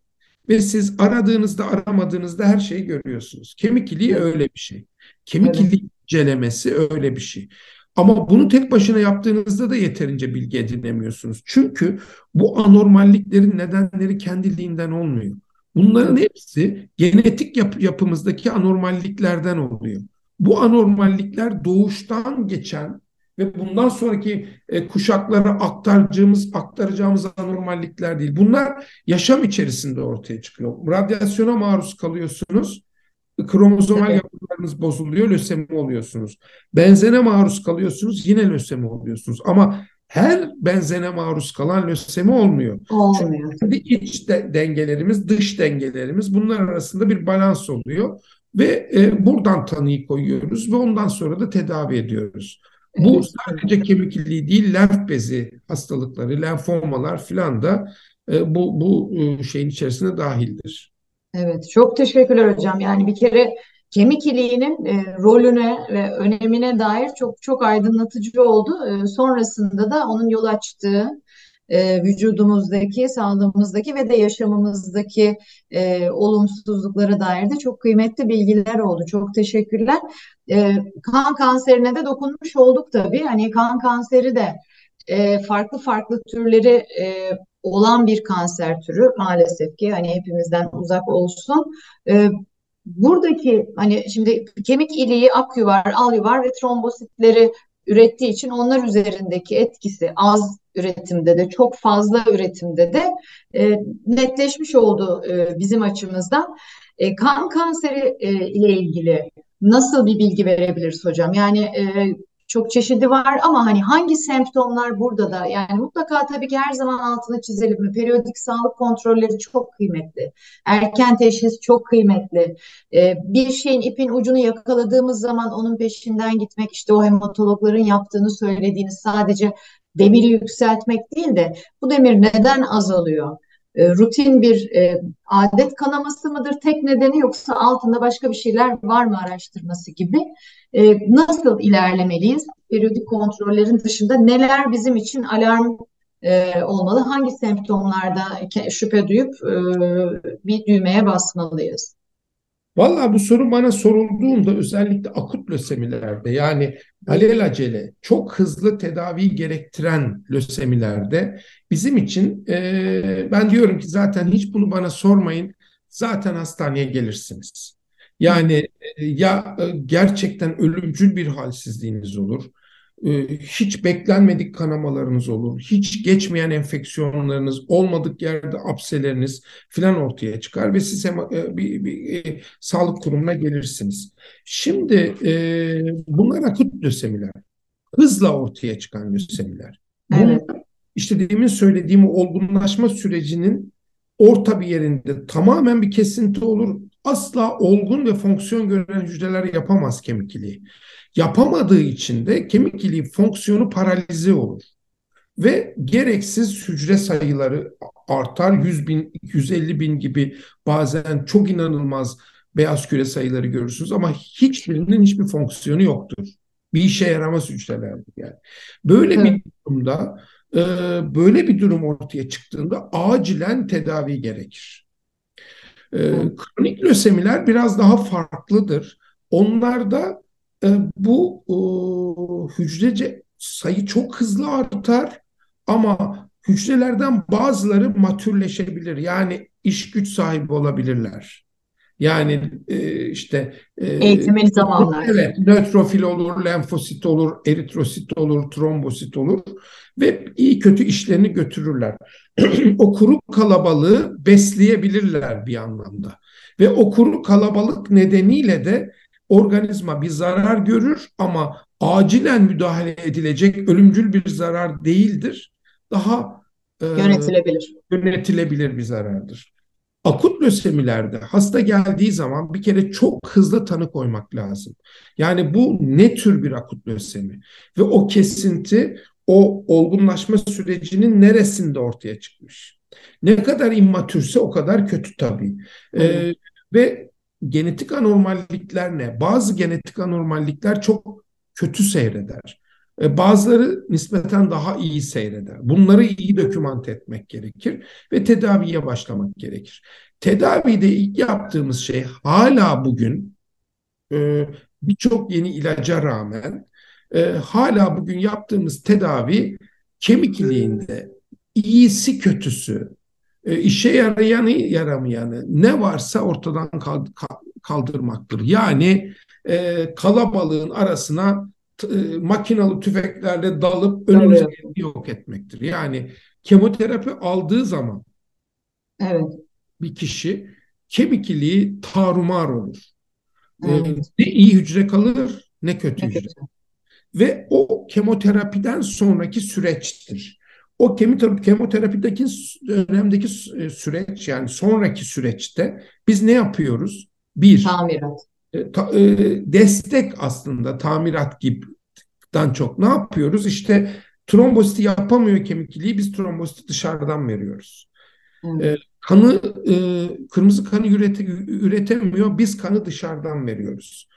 Speaker 2: ve siz aradığınızda aramadığınızda her şeyi görüyorsunuz. Kemik iliği öyle bir şey. Kemik evet. iliği incelemesi öyle bir şey. Ama bunu tek başına yaptığınızda da yeterince bilgi edinemiyorsunuz. Çünkü bu anormalliklerin nedenleri kendiliğinden olmuyor. Bunların hepsi genetik yap yapımızdaki anormalliklerden oluyor. Bu anormallikler doğuştan geçen ve bundan sonraki e, kuşaklara aktaracağımız aktaracağımız anormallikler değil. Bunlar yaşam içerisinde ortaya çıkıyor. Radyasyona maruz kalıyorsunuz kromozomal yapılarınız bozuluyor, lösemi oluyorsunuz. Benzene maruz kalıyorsunuz, yine lösemi oluyorsunuz. Ama her benzene maruz kalan lösemi olmuyor.
Speaker 1: Olmuyor.
Speaker 2: Çünkü iç de, dengelerimiz, dış dengelerimiz bunlar arasında bir balans oluyor ve e, buradan tanıyı koyuyoruz ve ondan sonra da tedavi ediyoruz. Evet. Bu sadece kemik iliği değil, lenf bezi hastalıkları, lenfomalar filan da e, bu bu e, şeyin içerisine dahildir.
Speaker 1: Evet, çok teşekkürler hocam. Yani bir kere kemik iliğinin e, rolüne ve önemine dair çok çok aydınlatıcı oldu. E, sonrasında da onun yol açtığı e, vücudumuzdaki, sağlığımızdaki ve de yaşamımızdaki e, olumsuzluklara dair de çok kıymetli bilgiler oldu. Çok teşekkürler. E, kan kanserine de dokunmuş olduk tabii. Hani kan kanseri de e, farklı farklı türleri e, olan bir kanser türü maalesef ki hani hepimizden uzak olsun. E, buradaki hani şimdi kemik iliği, akyuvar, alyuvar ve trombositleri ürettiği için onlar üzerindeki etkisi az üretimde de çok fazla üretimde de e, netleşmiş oldu e, bizim açımızdan. E, kan kanseri e, ile ilgili nasıl bir bilgi verebiliriz hocam? Yani e, çok çeşidi var ama hani hangi semptomlar burada da yani mutlaka tabii ki her zaman altını çizelim. Periyodik sağlık kontrolleri çok kıymetli. Erken teşhis çok kıymetli. Ee, bir şeyin ipin ucunu yakaladığımız zaman onun peşinden gitmek işte o hematologların yaptığını söylediğiniz sadece demiri yükseltmek değil de bu demir neden azalıyor? E, rutin bir e, adet kanaması mıdır tek nedeni yoksa altında başka bir şeyler var mı araştırması gibi e, nasıl ilerlemeliyiz? Periyodik kontrollerin dışında neler bizim için alarm e, olmalı? Hangi semptomlarda şüphe duyup e, bir düğmeye basmalıyız?
Speaker 2: Valla bu soru bana sorulduğunda özellikle akut lösemilerde yani alelacele çok hızlı tedavi gerektiren lösemilerde bizim için e, ben diyorum ki zaten hiç bunu bana sormayın zaten hastaneye gelirsiniz. Yani e, ya e, gerçekten ölümcül bir halsizliğiniz olur ee, hiç beklenmedik kanamalarınız olur. Hiç geçmeyen enfeksiyonlarınız, olmadık yerde apseleriniz filan ortaya çıkar ve siz hem, e, bir, bir e, sağlık kurumuna gelirsiniz. Şimdi e, bunlar akut lösemiler. Hızla ortaya çıkan lösemiler. Evet. işte demin söylediğim olgunlaşma sürecinin orta bir yerinde tamamen bir kesinti olur. Asla olgun ve fonksiyon gören hücreler yapamaz kemik iliği. Yapamadığı için de kemik iliği fonksiyonu paralize olur. Ve gereksiz hücre sayıları artar. 100 bin, 150 bin gibi bazen çok inanılmaz beyaz küre sayıları görürsünüz ama hiçbirinin hiçbir fonksiyonu yoktur. Bir işe yaramaz hücrelerdir yani. Böyle evet. bir durumda e, böyle bir durum ortaya çıktığında acilen tedavi gerekir. E, kronik lösemiler biraz daha farklıdır. Onlarda e, bu e, hücrece sayı çok hızlı artar ama hücrelerden bazıları matürleşebilir. Yani iş güç sahibi olabilirler. Yani e, işte
Speaker 1: e, eğitimli zamanlar.
Speaker 2: Evet, nötrofil olur, lenfosit olur, eritrosit olur, trombosit olur ve iyi kötü işlerini götürürler. *clears throat* o kuru kalabalığı besleyebilirler bir anlamda. Ve o kuru kalabalık nedeniyle de organizma bir zarar görür ama acilen müdahale edilecek ölümcül bir zarar değildir. Daha
Speaker 1: e, yönetilebilir.
Speaker 2: Yönetilebilir bir zarardır. Akut lösemilerde hasta geldiği zaman bir kere çok hızlı tanı koymak lazım. Yani bu ne tür bir akut lösemi ve o kesinti o olgunlaşma sürecinin neresinde ortaya çıkmış. Ne kadar immatürse o kadar kötü tabii. Ee, ve genetik anormallikler ne? Bazı genetik anormallikler çok kötü seyreder. E, bazıları nispeten daha iyi seyreder. Bunları iyi dokümant etmek gerekir ve tedaviye başlamak gerekir. Tedavide ilk yaptığımız şey hala bugün e, birçok yeni ilaca rağmen e, hala bugün yaptığımız tedavi kemik iliğinde iyisi kötüsü işe yarayanı yaramayanı ne varsa ortadan kaldırmaktır. Yani kalabalığın arasına e, makinalı tüfeklerle dalıp önümüzü evet. yok etmektir. Yani kemoterapi aldığı zaman evet. bir kişi kemik iliği tarumar olur. E, evet. Ne iyi hücre kalır ne kötü ne hücre. Kötü. Ve o kemoterapiden sonraki süreçtir. O kemoterapideki dönemdeki e, süreç yani sonraki süreçte biz ne yapıyoruz? Bir,
Speaker 1: tamirat.
Speaker 2: E, ta, e, destek aslında tamirat gibi'den çok ne yapıyoruz? İşte trombositi yapamıyor kemik iliği biz trombositi dışarıdan veriyoruz. Evet. E, kanı e, kırmızı kanı ürete, üretemiyor biz kanı dışarıdan veriyoruz.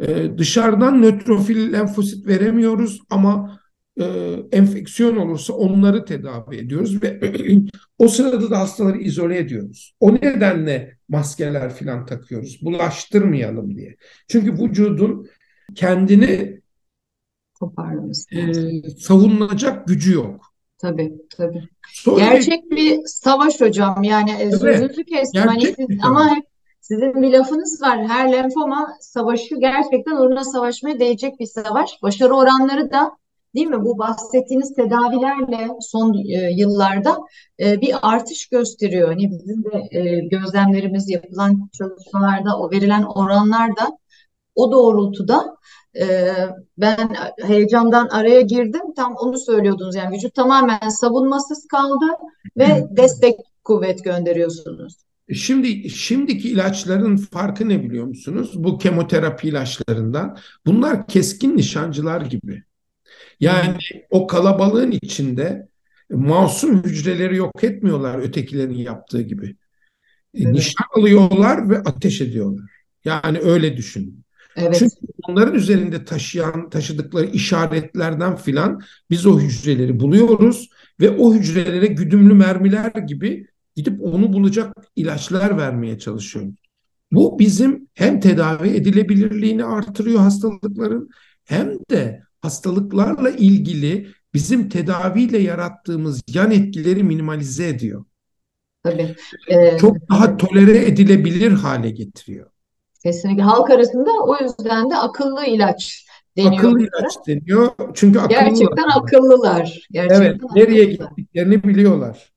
Speaker 2: E, dışarıdan nötrofil lenfosit veremiyoruz ama e, enfeksiyon olursa onları tedavi ediyoruz ve *clears throat* o sırada da hastaları izole ediyoruz. O nedenle maskeler falan takıyoruz. Bulaştırmayalım diye. Çünkü vücudun kendini e, savunacak gücü yok.
Speaker 1: Tabii, tabii. Sonra Gerçek bir savaş hocam. Yani evet, sözünüzü kestim. Hani siz, ama hep sizin bir lafınız var. Her lenfoma savaşı gerçekten uğruna savaşmaya değecek bir savaş. Başarı oranları da değil mi? Bu bahsettiğiniz tedavilerle son e, yıllarda e, bir artış gösteriyor. Hani bizim de e, gözlemlerimiz yapılan çalışmalarda o verilen oranlar da o doğrultuda e, ben heyecandan araya girdim. Tam onu söylüyordunuz yani vücut tamamen savunmasız kaldı ve destek kuvvet gönderiyorsunuz.
Speaker 2: Şimdi şimdiki ilaçların farkı ne biliyor musunuz? Bu kemoterapi ilaçlarından. Bunlar keskin nişancılar gibi. Yani o kalabalığın içinde masum hücreleri yok etmiyorlar ötekilerin yaptığı gibi. E, evet. Nişan alıyorlar ve ateş ediyorlar. Yani öyle düşünün. Evet. Çünkü onların üzerinde taşıyan, taşıdıkları işaretlerden filan biz o hücreleri buluyoruz ve o hücrelere güdümlü mermiler gibi gidip onu bulacak ilaçlar vermeye çalışıyoruz. Bu bizim hem tedavi edilebilirliğini artırıyor hastalıkların hem de hastalıklarla ilgili bizim tedaviyle yarattığımız yan etkileri minimalize ediyor.
Speaker 1: Tabii.
Speaker 2: Ee, Çok daha tolere edilebilir hale getiriyor.
Speaker 1: Kesinlikle. Halk arasında o yüzden de akıllı ilaç deniyor.
Speaker 2: Akıllı ilaç deniyor. Çünkü akıllılar.
Speaker 1: Gerçekten akıllılar. Gerçekten
Speaker 2: evet. Nereye gittiklerini biliyorlar.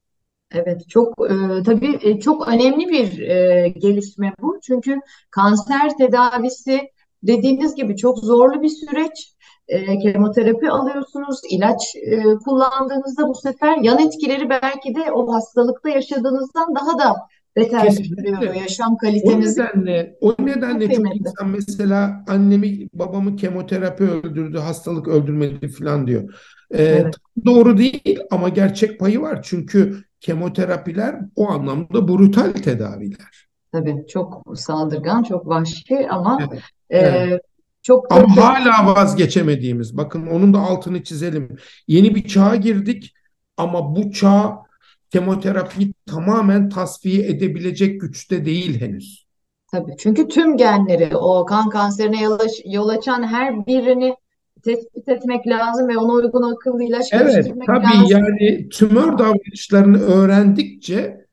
Speaker 1: Evet, çok e, tabii e, çok önemli bir e, gelişme bu. Çünkü kanser tedavisi dediğiniz gibi çok zorlu bir süreç. E, kemoterapi alıyorsunuz, ilaç e, kullandığınızda bu sefer yan etkileri belki de o hastalıkta yaşadığınızdan daha da beter düşürüyor yaşam kalitenizi.
Speaker 2: O nedenle, o nedenle çok, çok insan mesela annemi babamı kemoterapi öldürdü, hastalık öldürmedi falan diyor. Ee, evet. Doğru değil ama gerçek payı var. Çünkü kemoterapiler o anlamda brutal tedaviler.
Speaker 1: Tabii çok saldırgan, çok vahşi ama evet. E, evet. Çok
Speaker 2: ama çok... hala vazgeçemediğimiz. Bakın onun da altını çizelim. Yeni bir çağa girdik ama bu çağ kemoterapiyi tamamen tasfiye edebilecek güçte değil henüz.
Speaker 1: Tabii çünkü tüm genleri o kan kanserine yol açan her birini tespit etmek lazım ve ona uygun akıllı ilaç
Speaker 2: evet, geliştirmek tabii lazım. yani tümör davranışlarını öğrendikçe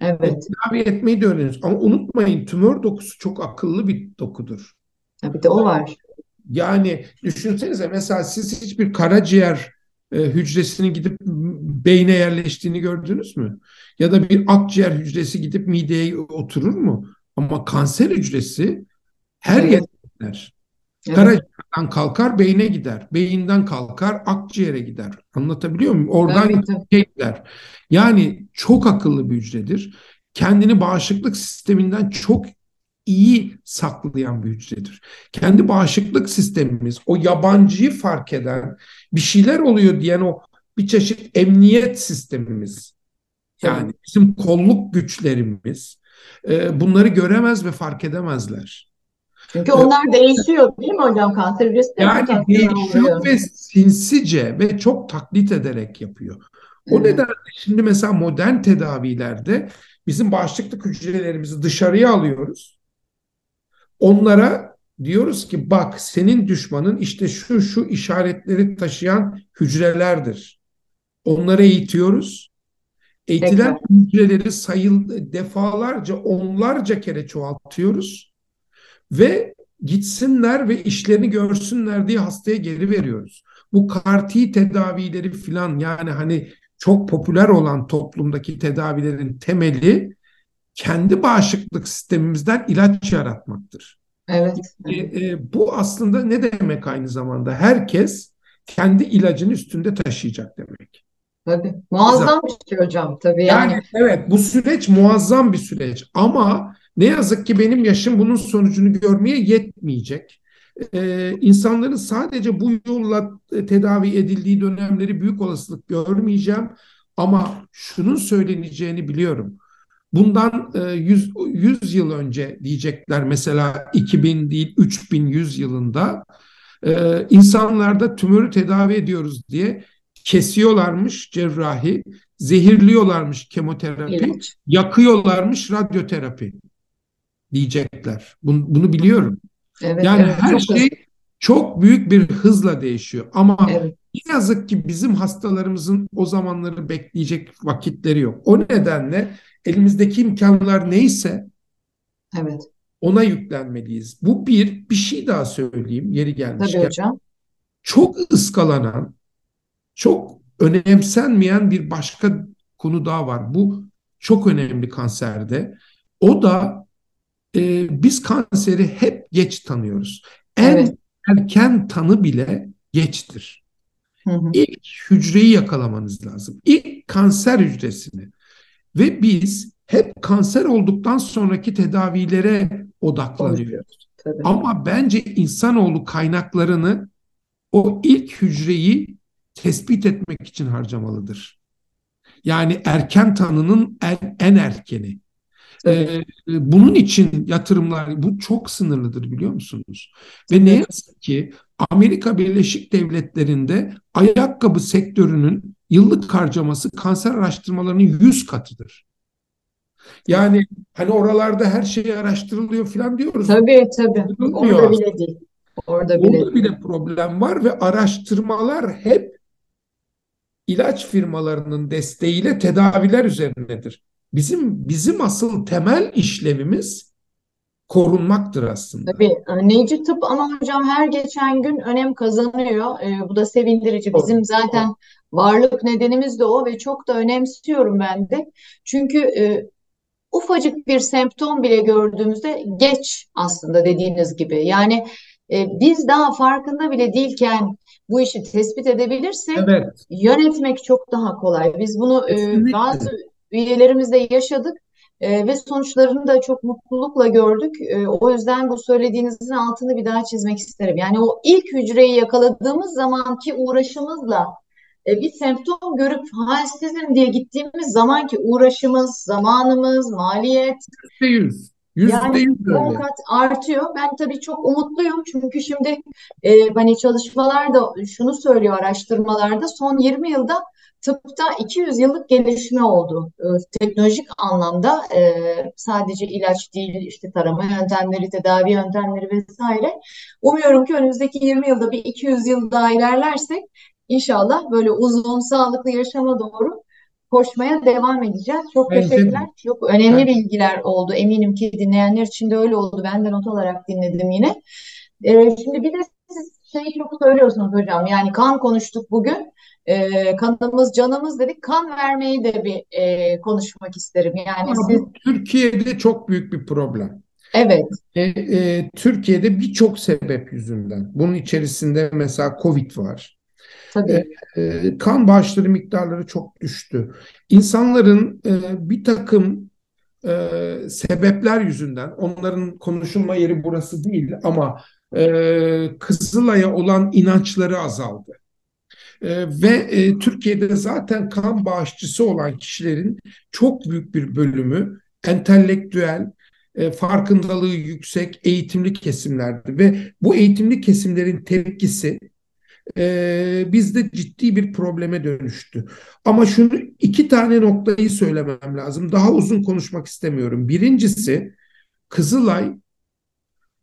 Speaker 2: evet. tedavi etmeyi de öğreniyoruz. Ama unutmayın tümör dokusu çok akıllı bir dokudur.
Speaker 1: Bir de o var.
Speaker 2: Yani düşünsenize mesela siz hiçbir karaciğer e, hücresinin gidip beyne yerleştiğini gördünüz mü? Ya da bir akciğer hücresi gidip mideye oturur mu? Ama kanser hücresi her evet. yere gider. Evet. Karaciğerden kalkar beyne gider. Beyinden kalkar akciğere gider. Anlatabiliyor muyum? Oradan evet. gider. Yani çok akıllı bir hücredir. Kendini bağışıklık sisteminden çok iyi saklayan bir hücredir. Kendi bağışıklık sistemimiz, o yabancıyı fark eden, bir şeyler oluyor diyen o bir çeşit emniyet sistemimiz. Yani bizim kolluk güçlerimiz e, bunları göremez ve fark edemezler.
Speaker 1: Çünkü onlar değişiyor değil mi hocam? Kanser de
Speaker 2: Yani değişiyor ve sinsice ve çok taklit ederek yapıyor. O nedenle şimdi mesela modern tedavilerde bizim bağışıklık hücrelerimizi dışarıya alıyoruz. Onlara diyoruz ki bak senin düşmanın işte şu şu işaretleri taşıyan hücrelerdir. Onları eğitiyoruz. Eğitilen Peki. hücreleri sayıl defalarca onlarca kere çoğaltıyoruz ve gitsinler ve işlerini görsünler diye hastaya geri veriyoruz. Bu karti tedavileri filan yani hani çok popüler olan toplumdaki tedavilerin temeli kendi bağışıklık sistemimizden ilaç yaratmaktır.
Speaker 1: Evet.
Speaker 2: E, e, bu aslında ne demek aynı zamanda? Herkes kendi ilacını üstünde taşıyacak demek.
Speaker 1: Tabii. Muazzam bir şey hocam tabii yani. yani.
Speaker 2: Evet bu süreç muazzam bir süreç ama ne yazık ki benim yaşım bunun sonucunu görmeye yetmeyecek. Ee, insanların sadece bu yolla tedavi edildiği dönemleri büyük olasılık görmeyeceğim. Ama şunun söyleneceğini biliyorum. Bundan 100, e, 100 yıl önce diyecekler mesela 2000 değil 3100 yılında Ee, insanlarda tümörü tedavi ediyoruz diye kesiyorlarmış cerrahi, zehirliyorlarmış kemoterapi,
Speaker 1: İlaç.
Speaker 2: yakıyorlarmış radyoterapi diyecekler. Bunu, bunu biliyorum.
Speaker 1: Evet,
Speaker 2: Yani
Speaker 1: evet,
Speaker 2: her
Speaker 1: çok
Speaker 2: şey çok büyük bir hızla değişiyor. Ama
Speaker 1: Evet,
Speaker 2: ne yazık ki bizim hastalarımızın o zamanları bekleyecek vakitleri yok. O nedenle elimizdeki imkanlar neyse
Speaker 1: evet.
Speaker 2: ona yüklenmeliyiz. Bu bir, bir şey daha söyleyeyim yeri
Speaker 1: Tabii
Speaker 2: gelmişken.
Speaker 1: hocam.
Speaker 2: Çok ıskalanan, çok önemsenmeyen bir başka konu daha var. Bu çok önemli kanserde. O da e, biz kanseri hep geç tanıyoruz. En
Speaker 1: Evet.
Speaker 2: erken tanı bile geçtir.
Speaker 1: Hı hı.
Speaker 2: İlk hücreyi yakalamanız lazım. İlk kanser hücresini. Ve biz hep kanser olduktan sonraki tedavilere odaklanıyoruz.
Speaker 1: Tabii.
Speaker 2: Ama bence insanoğlu kaynaklarını o ilk hücreyi tespit etmek için harcamalıdır. Yani erken tanının en, en erkeni. Ee, bunun için yatırımlar bu çok sınırlıdır biliyor musunuz? Ve ne yazık ki Amerika Birleşik Devletleri'nde ayakkabı sektörünün yıllık harcaması kanser araştırmalarının 100 katıdır. Yani hani oralarda her şey araştırılıyor falan diyoruz.
Speaker 1: Tabii tabii. Orada
Speaker 2: aslında.
Speaker 1: bile değil. Orada bile
Speaker 2: Orada bile problem var ve araştırmalar hep ilaç firmalarının desteğiyle tedaviler üzerinedir. Bizim bizim asıl temel işlevimiz korunmaktır aslında.
Speaker 1: Tabii önleyici tıp ama hocam her geçen gün önem kazanıyor. Ee, bu da sevindirici. Bizim zaten varlık nedenimiz de o ve çok da önemsiyorum ben de. Çünkü e, ufacık bir semptom bile gördüğümüzde geç aslında dediğiniz gibi. Yani e, biz daha farkında bile değilken bu işi tespit edebilirsek
Speaker 2: Evet,
Speaker 1: yönetmek çok daha kolay. Biz bunu e, bazı üyelerimizle yaşadık e, ve sonuçlarını da çok mutlulukla gördük. E, o yüzden bu söylediğinizin altını bir daha çizmek isterim. Yani o ilk hücreyi yakaladığımız zamanki uğraşımızla e, bir semptom görüp halsizim diye gittiğimiz zamanki uğraşımız, zamanımız, maliyet
Speaker 2: Yüzde yüz. Yüzde
Speaker 1: yani
Speaker 2: yüz
Speaker 1: 10
Speaker 2: öyle.
Speaker 1: kat artıyor. Ben tabii çok umutluyum çünkü şimdi e, hani çalışmalarda şunu söylüyor araştırmalarda son 20 yılda tıpta 200 yıllık gelişme oldu. E, teknolojik anlamda e, sadece ilaç değil işte tarama yöntemleri, tedavi yöntemleri vesaire. Umuyorum ki önümüzdeki 20 yılda bir 200 yıl daha ilerlersek inşallah böyle uzun sağlıklı yaşama doğru koşmaya devam edeceğiz. Çok
Speaker 2: de.
Speaker 1: teşekkürler. Çok önemli
Speaker 2: Ben-
Speaker 1: bilgiler oldu. Eminim ki dinleyenler için de öyle oldu. Ben de not alarak dinledim yine. Ee, şimdi bir de şeyi çok söylüyorsunuz hocam. Yani kan konuştuk bugün. Ee, kanımız canımız dedik. Kan vermeyi de bir e, konuşmak isterim. Yani
Speaker 2: Ama
Speaker 1: siz
Speaker 2: Türkiye'de çok büyük bir problem.
Speaker 1: evet
Speaker 2: E, e, Türkiye'de birçok sebep yüzünden. Bunun içerisinde mesela Covid var.
Speaker 1: tabii
Speaker 2: E, kan bağışları miktarları çok düştü. İnsanların e, bir takım e, sebepler yüzünden, onların konuşulma yeri burası değil ama e, Kızılay'a olan inançları azaldı. E, ve e, Türkiye'de zaten kan bağışçısı olan kişilerin çok büyük bir bölümü entelektüel, e, farkındalığı yüksek, eğitimli kesimlerdi ve bu eğitimli kesimlerin tepkisi e, bizde ciddi bir probleme dönüştü. Ama şunu iki tane noktayı söylemem lazım. Daha uzun konuşmak istemiyorum. Birincisi Kızılay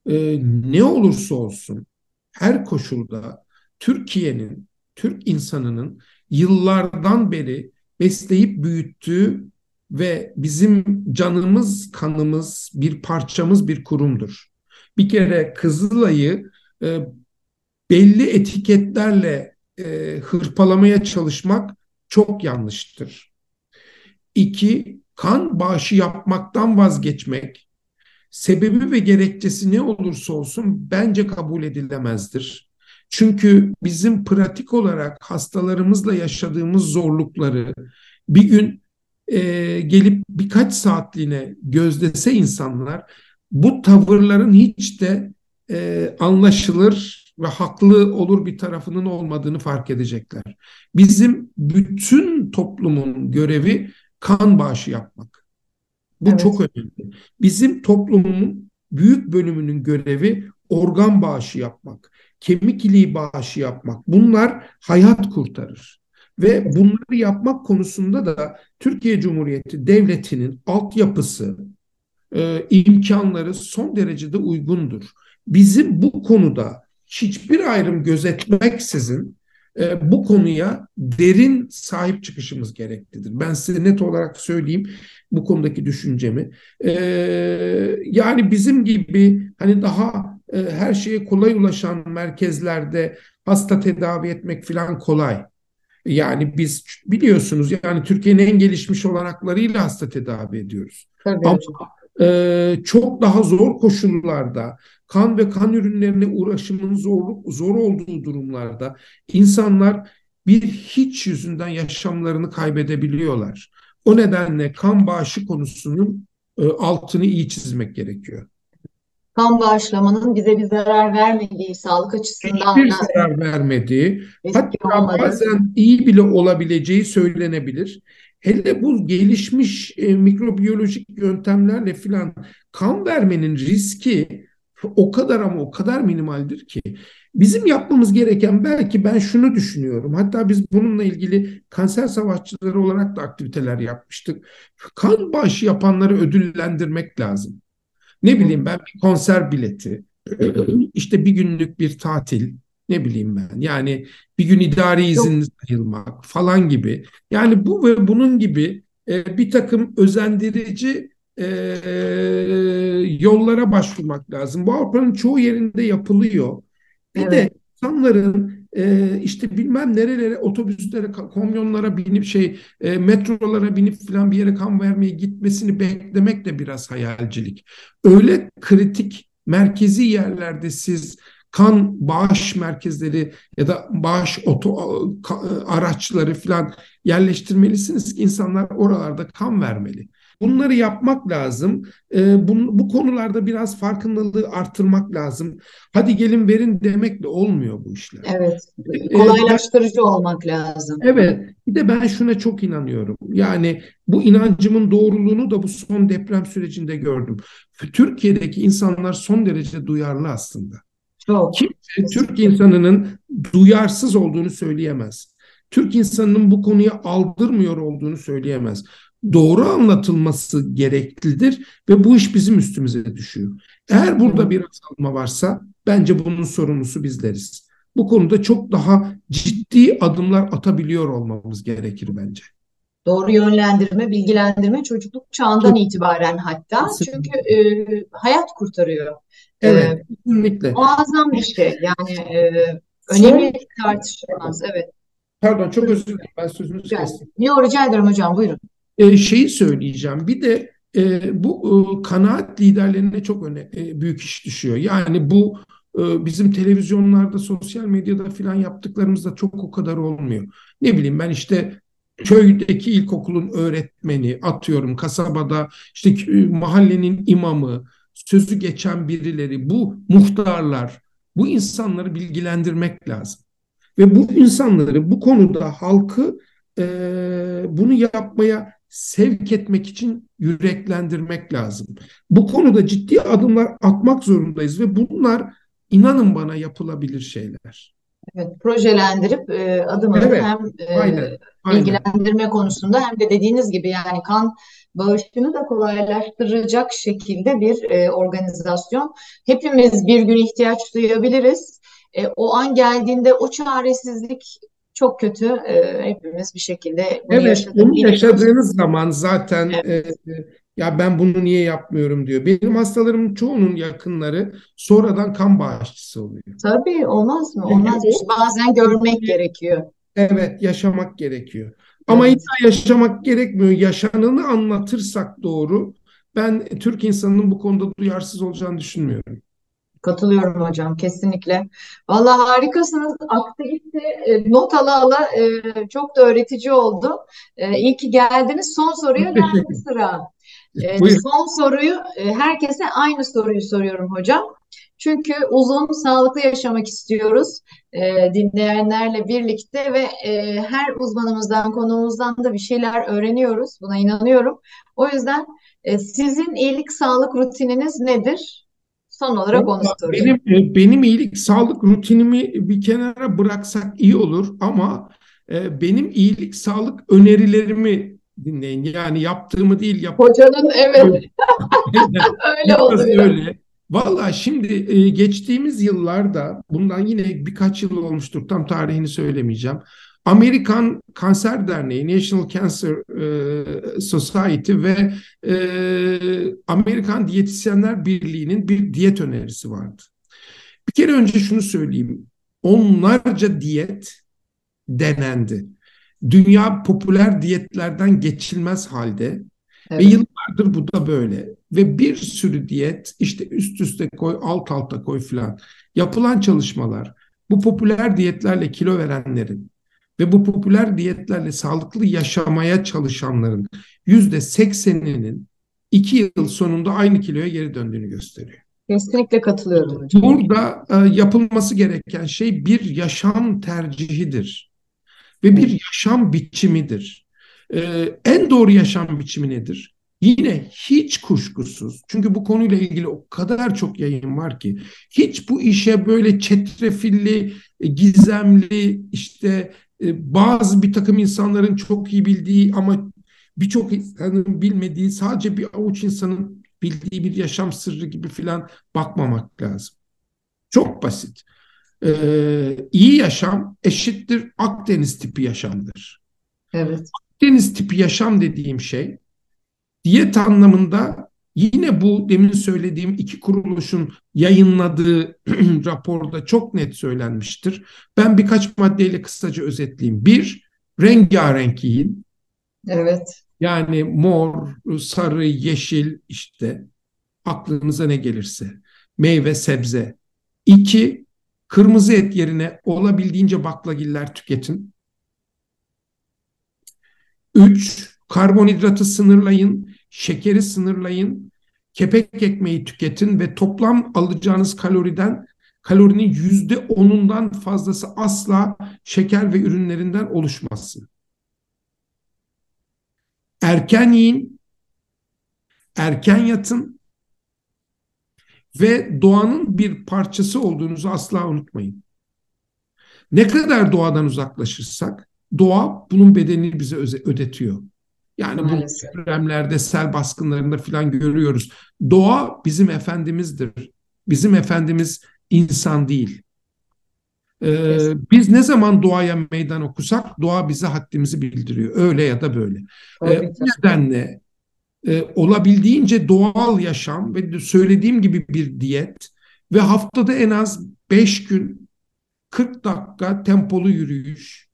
Speaker 2: e, ne olursa olsun her koşulda Türkiye'nin, Türk insanının yıllardan beri besleyip büyüttüğü ve bizim canımız, kanımız, bir parçamız bir kurumdur. Bir kere Kızılay'ı e, belli etiketlerle e, hırpalamaya çalışmak çok yanlıştır. İki, kan bağışı yapmaktan vazgeçmek, sebebi ve gerekçesi ne olursa olsun bence kabul edilemezdir. Çünkü bizim pratik olarak hastalarımızla yaşadığımız zorlukları bir gün e, gelip birkaç saatliğine gözlese insanlar bu tavırların hiç de e, anlaşılır ve haklı olur bir tarafının olmadığını fark edecekler. Bizim bütün toplumun görevi kan bağışı yapmak. Bu
Speaker 1: Evet.
Speaker 2: çok önemli. Bizim toplumun büyük bölümünün görevi organ bağışı yapmak. kemik iliği bağışı yapmak bunlar hayat kurtarır. Ve bunları yapmak konusunda da Türkiye Cumhuriyeti Devleti'nin altyapısı, e, imkanları son derecede uygundur. Bizim bu konuda hiçbir ayrım gözetmeksizin e, bu konuya derin sahip çıkışımız gereklidir. Ben size net olarak söyleyeyim bu konudaki düşüncemi. E, yani bizim gibi hani daha e, her şeye kolay ulaşan merkezlerde hasta tedavi etmek falan kolay. Yani biz biliyorsunuz yani Türkiye'nin en gelişmiş olanaklarıyla hasta tedavi ediyoruz. Tabii Ama e, çok daha zor koşullarda kan ve kan ürünlerine uğraşımın zorluk zor olduğu durumlarda insanlar bir hiç yüzünden yaşamlarını kaybedebiliyorlar. O nedenle kan bağışı konusunun e, altını iyi çizmek gerekiyor
Speaker 1: kan bağışlamanın bize bir zarar vermediği, sağlık açısından
Speaker 2: hiçbir zarar vermediği, hatta olmadı. bazen iyi bile olabileceği söylenebilir. Hele bu gelişmiş e, mikrobiyolojik yöntemlerle filan kan vermenin riski o kadar ama o kadar minimaldir ki bizim yapmamız gereken belki ben şunu düşünüyorum. Hatta biz bununla ilgili kanser savaşçıları olarak da aktiviteler yapmıştık. Kan bağışı yapanları ödüllendirmek lazım. Ne bileyim ben bir konser bileti, işte bir günlük bir tatil, ne bileyim ben. Yani bir gün idari izin sayılmak falan gibi. Yani bu ve bunun gibi e, bir takım özendirici e, yollara başvurmak lazım. Bu Avrupa'nın çoğu yerinde yapılıyor. Bir evet. de insanların e, işte bilmem nerelere otobüslere, kamyonlara binip şey e, metrolara binip falan bir yere kan vermeye gitmesini beklemek de biraz hayalcilik. Öyle kritik merkezi yerlerde siz kan bağış merkezleri ya da bağış oto araçları falan yerleştirmelisiniz ki insanlar oralarda kan vermeli. Bunları yapmak lazım. E, bu, bu konularda biraz farkındalığı artırmak lazım. Hadi gelin verin demekle olmuyor bu işler.
Speaker 1: Evet. Ee, kolaylaştırıcı e, olmak lazım.
Speaker 2: Evet. Bir de ben şuna çok inanıyorum. Yani bu inancımın doğruluğunu da bu son deprem sürecinde gördüm. Türkiye'deki insanlar son derece duyarlı aslında. Çok. Kimse Türk insanının duyarsız olduğunu söyleyemez. Türk insanının bu konuya aldırmıyor olduğunu söyleyemez doğru anlatılması gereklidir ve bu iş bizim üstümüze düşüyor. Eğer burada bir azalma varsa bence bunun sorumlusu bizleriz. Bu konuda çok daha ciddi adımlar atabiliyor olmamız gerekir bence.
Speaker 1: Doğru yönlendirme, bilgilendirme çocukluk çağından itibaren hatta. Çünkü e, hayat kurtarıyor.
Speaker 2: E, evet, e, kesinlikle.
Speaker 1: Muazzam bir şey. Yani e, önemli tartışılmaz. Evet.
Speaker 2: Pardon çok özür dilerim. Ben sözünüzü kestim.
Speaker 1: Yok rica ederim hocam. Buyurun
Speaker 2: e, şeyi söyleyeceğim. Bir de e, bu e, kanaat liderlerine çok öne, e, büyük iş düşüyor. Yani bu e, bizim televizyonlarda, sosyal medyada falan yaptıklarımızda çok o kadar olmuyor. Ne bileyim ben işte köydeki ilkokulun öğretmeni, atıyorum kasabada işte mahallenin imamı, sözü geçen birileri, bu muhtarlar, bu insanları bilgilendirmek lazım. Ve bu insanları bu konuda halkı e, bunu yapmaya sevk etmek için yüreklendirmek lazım. Bu konuda ciddi adımlar atmak zorundayız ve bunlar inanın bana yapılabilir şeyler.
Speaker 1: Evet, projelendirip e, adım adım evet, hem e, aynen, bilgilendirme aynen. konusunda hem de dediğiniz gibi yani kan bağışını da kolaylaştıracak şekilde bir e, organizasyon. Hepimiz bir gün ihtiyaç duyabiliriz. E, o an geldiğinde o çaresizlik çok kötü. E, hepimiz bir şekilde
Speaker 2: bunu evet, yaşadık. Yaşadığınız zaman zaten evet. e, ya ben bunu niye yapmıyorum diyor. Benim hastalarımın çoğunun yakınları sonradan kan bağışçısı oluyor.
Speaker 1: Tabii olmaz mı? Olmaz. Yani, işte bazen görmek gerekiyor.
Speaker 2: Evet yaşamak gerekiyor. Ama evet. illa yaşamak gerekmiyor. Yaşananı anlatırsak doğru ben Türk insanının bu konuda duyarsız olacağını düşünmüyorum.
Speaker 1: Katılıyorum hocam kesinlikle. Vallahi harikasınız. Aktivite e, not ala ala e, çok da öğretici oldu. E, iyi ki geldiniz. Son soruya *laughs* geldi sıra. E, son soruyu e, herkese aynı soruyu soruyorum hocam. Çünkü uzun, sağlıklı yaşamak istiyoruz e, dinleyenlerle birlikte ve e, her uzmanımızdan, konuğumuzdan da bir şeyler öğreniyoruz. Buna inanıyorum. O yüzden e, sizin iyilik sağlık rutininiz nedir? Son olarak onu
Speaker 2: sorayım. Benim, e, benim iyilik sağlık rutinimi bir kenara bıraksak iyi olur ama e, benim iyilik sağlık önerilerimi dinleyin. Yani yaptığımı değil yap.
Speaker 1: Hocanın evet. öyle *laughs* oldu.
Speaker 2: Öyle. Valla şimdi e, geçtiğimiz yıllarda bundan yine birkaç yıl olmuştur tam tarihini söylemeyeceğim. Amerikan Kanser Derneği, National Cancer e, Society ve e, Amerikan Diyetisyenler Birliği'nin bir diyet önerisi vardı. Bir kere önce şunu söyleyeyim. Onlarca diyet denendi. Dünya popüler diyetlerden geçilmez halde evet. ve yıllardır bu da böyle. Ve bir sürü diyet işte üst üste koy, alt alta koy filan. Yapılan çalışmalar bu popüler diyetlerle kilo verenlerin ve bu popüler diyetlerle sağlıklı yaşamaya çalışanların yüzde sekseninin iki yıl sonunda aynı kiloya geri döndüğünü gösteriyor.
Speaker 1: Kesinlikle katılıyorum hocam.
Speaker 2: Burada e, yapılması gereken şey bir yaşam tercihidir ve bir yaşam biçimidir. E, en doğru yaşam biçimi nedir? Yine hiç kuşkusuz çünkü bu konuyla ilgili o kadar çok yayın var ki hiç bu işe böyle çetrefilli, e, gizemli işte e, bazı bir takım insanların çok iyi bildiği ama birçok insanın bilmediği sadece bir avuç insanın bildiği bir yaşam sırrı gibi filan bakmamak lazım. Çok basit. Ee, iyi yaşam eşittir Akdeniz tipi yaşamdır.
Speaker 1: Evet.
Speaker 2: Akdeniz tipi yaşam dediğim şey diyet anlamında Yine bu demin söylediğim iki kuruluşun yayınladığı *clears throat* raporda çok net söylenmiştir. Ben birkaç maddeyle kısaca özetleyeyim. Bir, rengarenk yiyin.
Speaker 1: Evet.
Speaker 2: Yani mor, sarı, yeşil işte aklınıza ne gelirse. Meyve, sebze. İki, kırmızı et yerine olabildiğince baklagiller tüketin. Üç, karbonhidratı sınırlayın şekeri sınırlayın, kepek ekmeği tüketin ve toplam alacağınız kaloriden kalorinin yüzde onundan fazlası asla şeker ve ürünlerinden oluşmasın. Erken yiyin, erken yatın ve doğanın bir parçası olduğunuzu asla unutmayın. Ne kadar doğadan uzaklaşırsak doğa bunun bedelini bize ödetiyor. Yani Maalesef. bu depremlerde, sel baskınlarında falan görüyoruz. Doğa bizim efendimizdir. Bizim efendimiz insan değil. Ee, biz ne zaman doğaya meydan okusak doğa bize haddimizi bildiriyor. Öyle ya da böyle. Ee, bu nedenle e, olabildiğince doğal yaşam ve söylediğim gibi bir diyet ve haftada en az 5 gün 40 dakika tempolu yürüyüş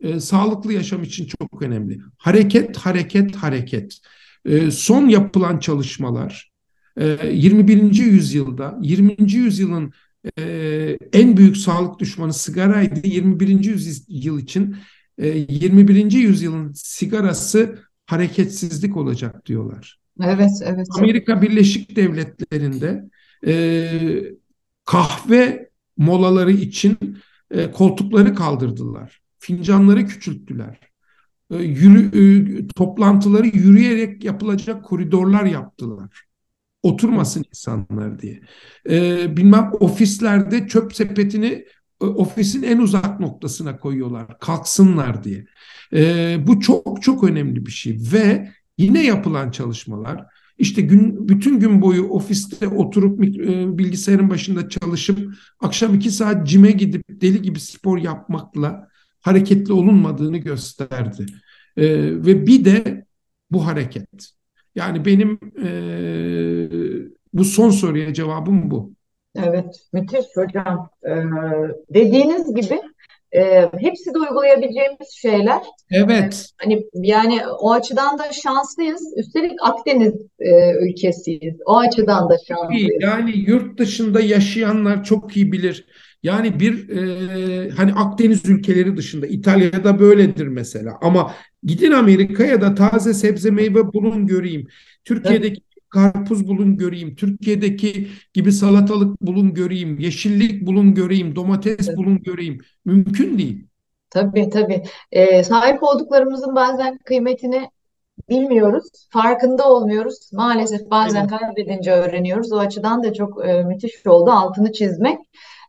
Speaker 2: e, sağlıklı yaşam için çok önemli. Hareket, hareket, hareket. E, son yapılan çalışmalar e, 21. yüzyılda, 20. yüzyılın e, en büyük sağlık düşmanı sigaraydı. 21. yüzyıl için e, 21. yüzyılın sigarası hareketsizlik olacak diyorlar.
Speaker 1: Evet, evet.
Speaker 2: Amerika Birleşik Devletleri'nde e, kahve molaları için e, koltukları kaldırdılar fincanları küçülttüler. E, yürü, e, toplantıları yürüyerek yapılacak koridorlar yaptılar. Oturmasın insanlar diye. E, bilmem ofislerde çöp sepetini ofisin en uzak noktasına koyuyorlar. Kalksınlar diye. E, bu çok çok önemli bir şey ve yine yapılan çalışmalar işte gün bütün gün boyu ofiste oturup e, bilgisayarın başında çalışıp akşam iki saat cime gidip deli gibi spor yapmakla hareketli olunmadığını gösterdi. E, ve bir de bu hareket. Yani benim e, bu son soruya cevabım bu.
Speaker 1: Evet, müthiş hocam. Ee, dediğiniz gibi e, hepsi de uygulayabileceğimiz şeyler.
Speaker 2: Evet.
Speaker 1: E, hani yani o açıdan da şanslıyız. Üstelik Akdeniz e, ülkesiyiz. O açıdan da şanslıyız.
Speaker 2: Yani yurt dışında yaşayanlar çok iyi bilir. Yani bir e, hani Akdeniz ülkeleri dışında İtalya'da böyledir mesela ama gidin Amerika'ya da taze sebze meyve bulun göreyim. Türkiye'deki evet. Karpuz bulun göreyim. Türkiye'deki gibi salatalık bulun göreyim. Yeşillik bulun göreyim. Domates evet. bulun göreyim. Mümkün değil.
Speaker 1: Tabii tabii. Ee, sahip olduklarımızın bazen kıymetini bilmiyoruz, farkında olmuyoruz. Maalesef bazen
Speaker 2: Aynen.
Speaker 1: kaybedince öğreniyoruz. O açıdan da çok e, müthiş oldu altını çizmek.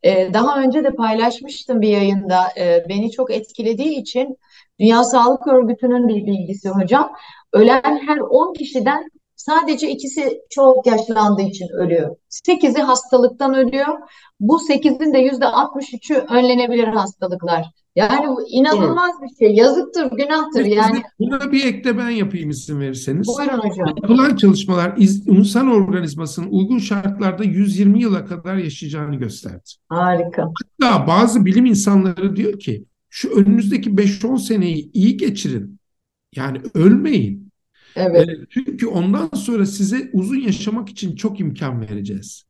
Speaker 1: E, daha önce de paylaşmıştım bir yayında. E, beni çok etkilediği için Dünya Sağlık Örgütü'nün bir bilgisi hocam. Ölen her 10 kişiden sadece ikisi çok yaşlandığı için ölüyor. 8'i hastalıktan ölüyor. Bu 8'in de %63'ü önlenebilir hastalıklar. Yani bu inanılmaz bir şey. Yazıktır, günahtır. Yani
Speaker 2: Buna bir ek de ben yapayım izin verirseniz.
Speaker 1: buyurun hocam.
Speaker 2: Yapılan çalışmalar insan organizmasının uygun şartlarda 120 yıla kadar yaşayacağını gösterdi.
Speaker 1: Harika.
Speaker 2: Hatta bazı bilim insanları diyor ki şu önünüzdeki 5-10 seneyi iyi geçirin. Yani ölmeyin.
Speaker 1: Evet,
Speaker 2: E, çünkü ondan sonra size uzun yaşamak için çok imkan vereceğiz.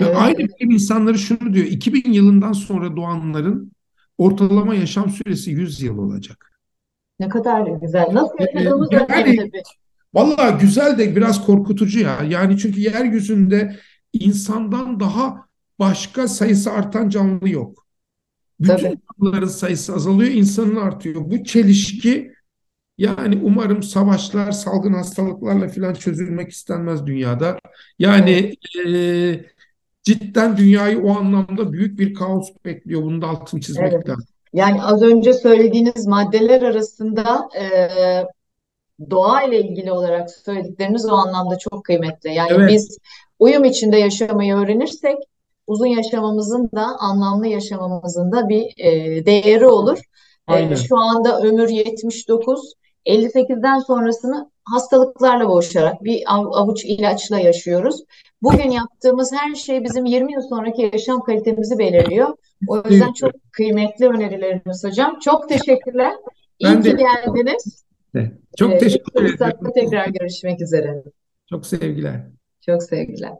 Speaker 2: Ve
Speaker 1: evet,
Speaker 2: aynı bilim insanları şunu diyor. 2000 yılından sonra doğanların ortalama yaşam süresi 100 yıl olacak.
Speaker 1: Ne kadar güzel. Nasıl
Speaker 2: E,
Speaker 1: yaşadığımız
Speaker 2: yani
Speaker 1: tabii.
Speaker 2: Vallahi güzel de biraz korkutucu ya. Yani çünkü yeryüzünde insandan daha başka sayısı artan canlı yok. Bütün
Speaker 1: Tabii.
Speaker 2: canlıların sayısı azalıyor, insanın artıyor. Bu çelişki yani umarım savaşlar, salgın hastalıklarla falan çözülmek istenmez dünyada. Yani e, cidden dünyayı o anlamda büyük bir kaos bekliyor. Bunu da altını çizmek
Speaker 1: evet.
Speaker 2: lazım.
Speaker 1: Yani az önce söylediğiniz maddeler arasında e, doğa ile ilgili olarak söyledikleriniz o anlamda çok kıymetli. Yani
Speaker 2: Evet,
Speaker 1: biz uyum içinde yaşamayı öğrenirsek uzun yaşamamızın da anlamlı yaşamamızın da bir e, değeri olur. E,
Speaker 2: aynen.
Speaker 1: şu anda ömür 79, 58'den sonrasını hastalıklarla boğuşarak bir av- avuç ilaçla yaşıyoruz. Bugün yaptığımız her şey bizim 20 yıl sonraki yaşam kalitemizi belirliyor. O yüzden çok kıymetli önerileriniz hocam. Çok teşekkürler. İyi
Speaker 2: Ben
Speaker 1: ki
Speaker 2: de
Speaker 1: geldiniz.
Speaker 2: çok
Speaker 1: Ee,
Speaker 2: teşekkür ederim.
Speaker 1: tekrar görüşmek üzere.
Speaker 2: Çok sevgiler.
Speaker 1: Çok sevgiler.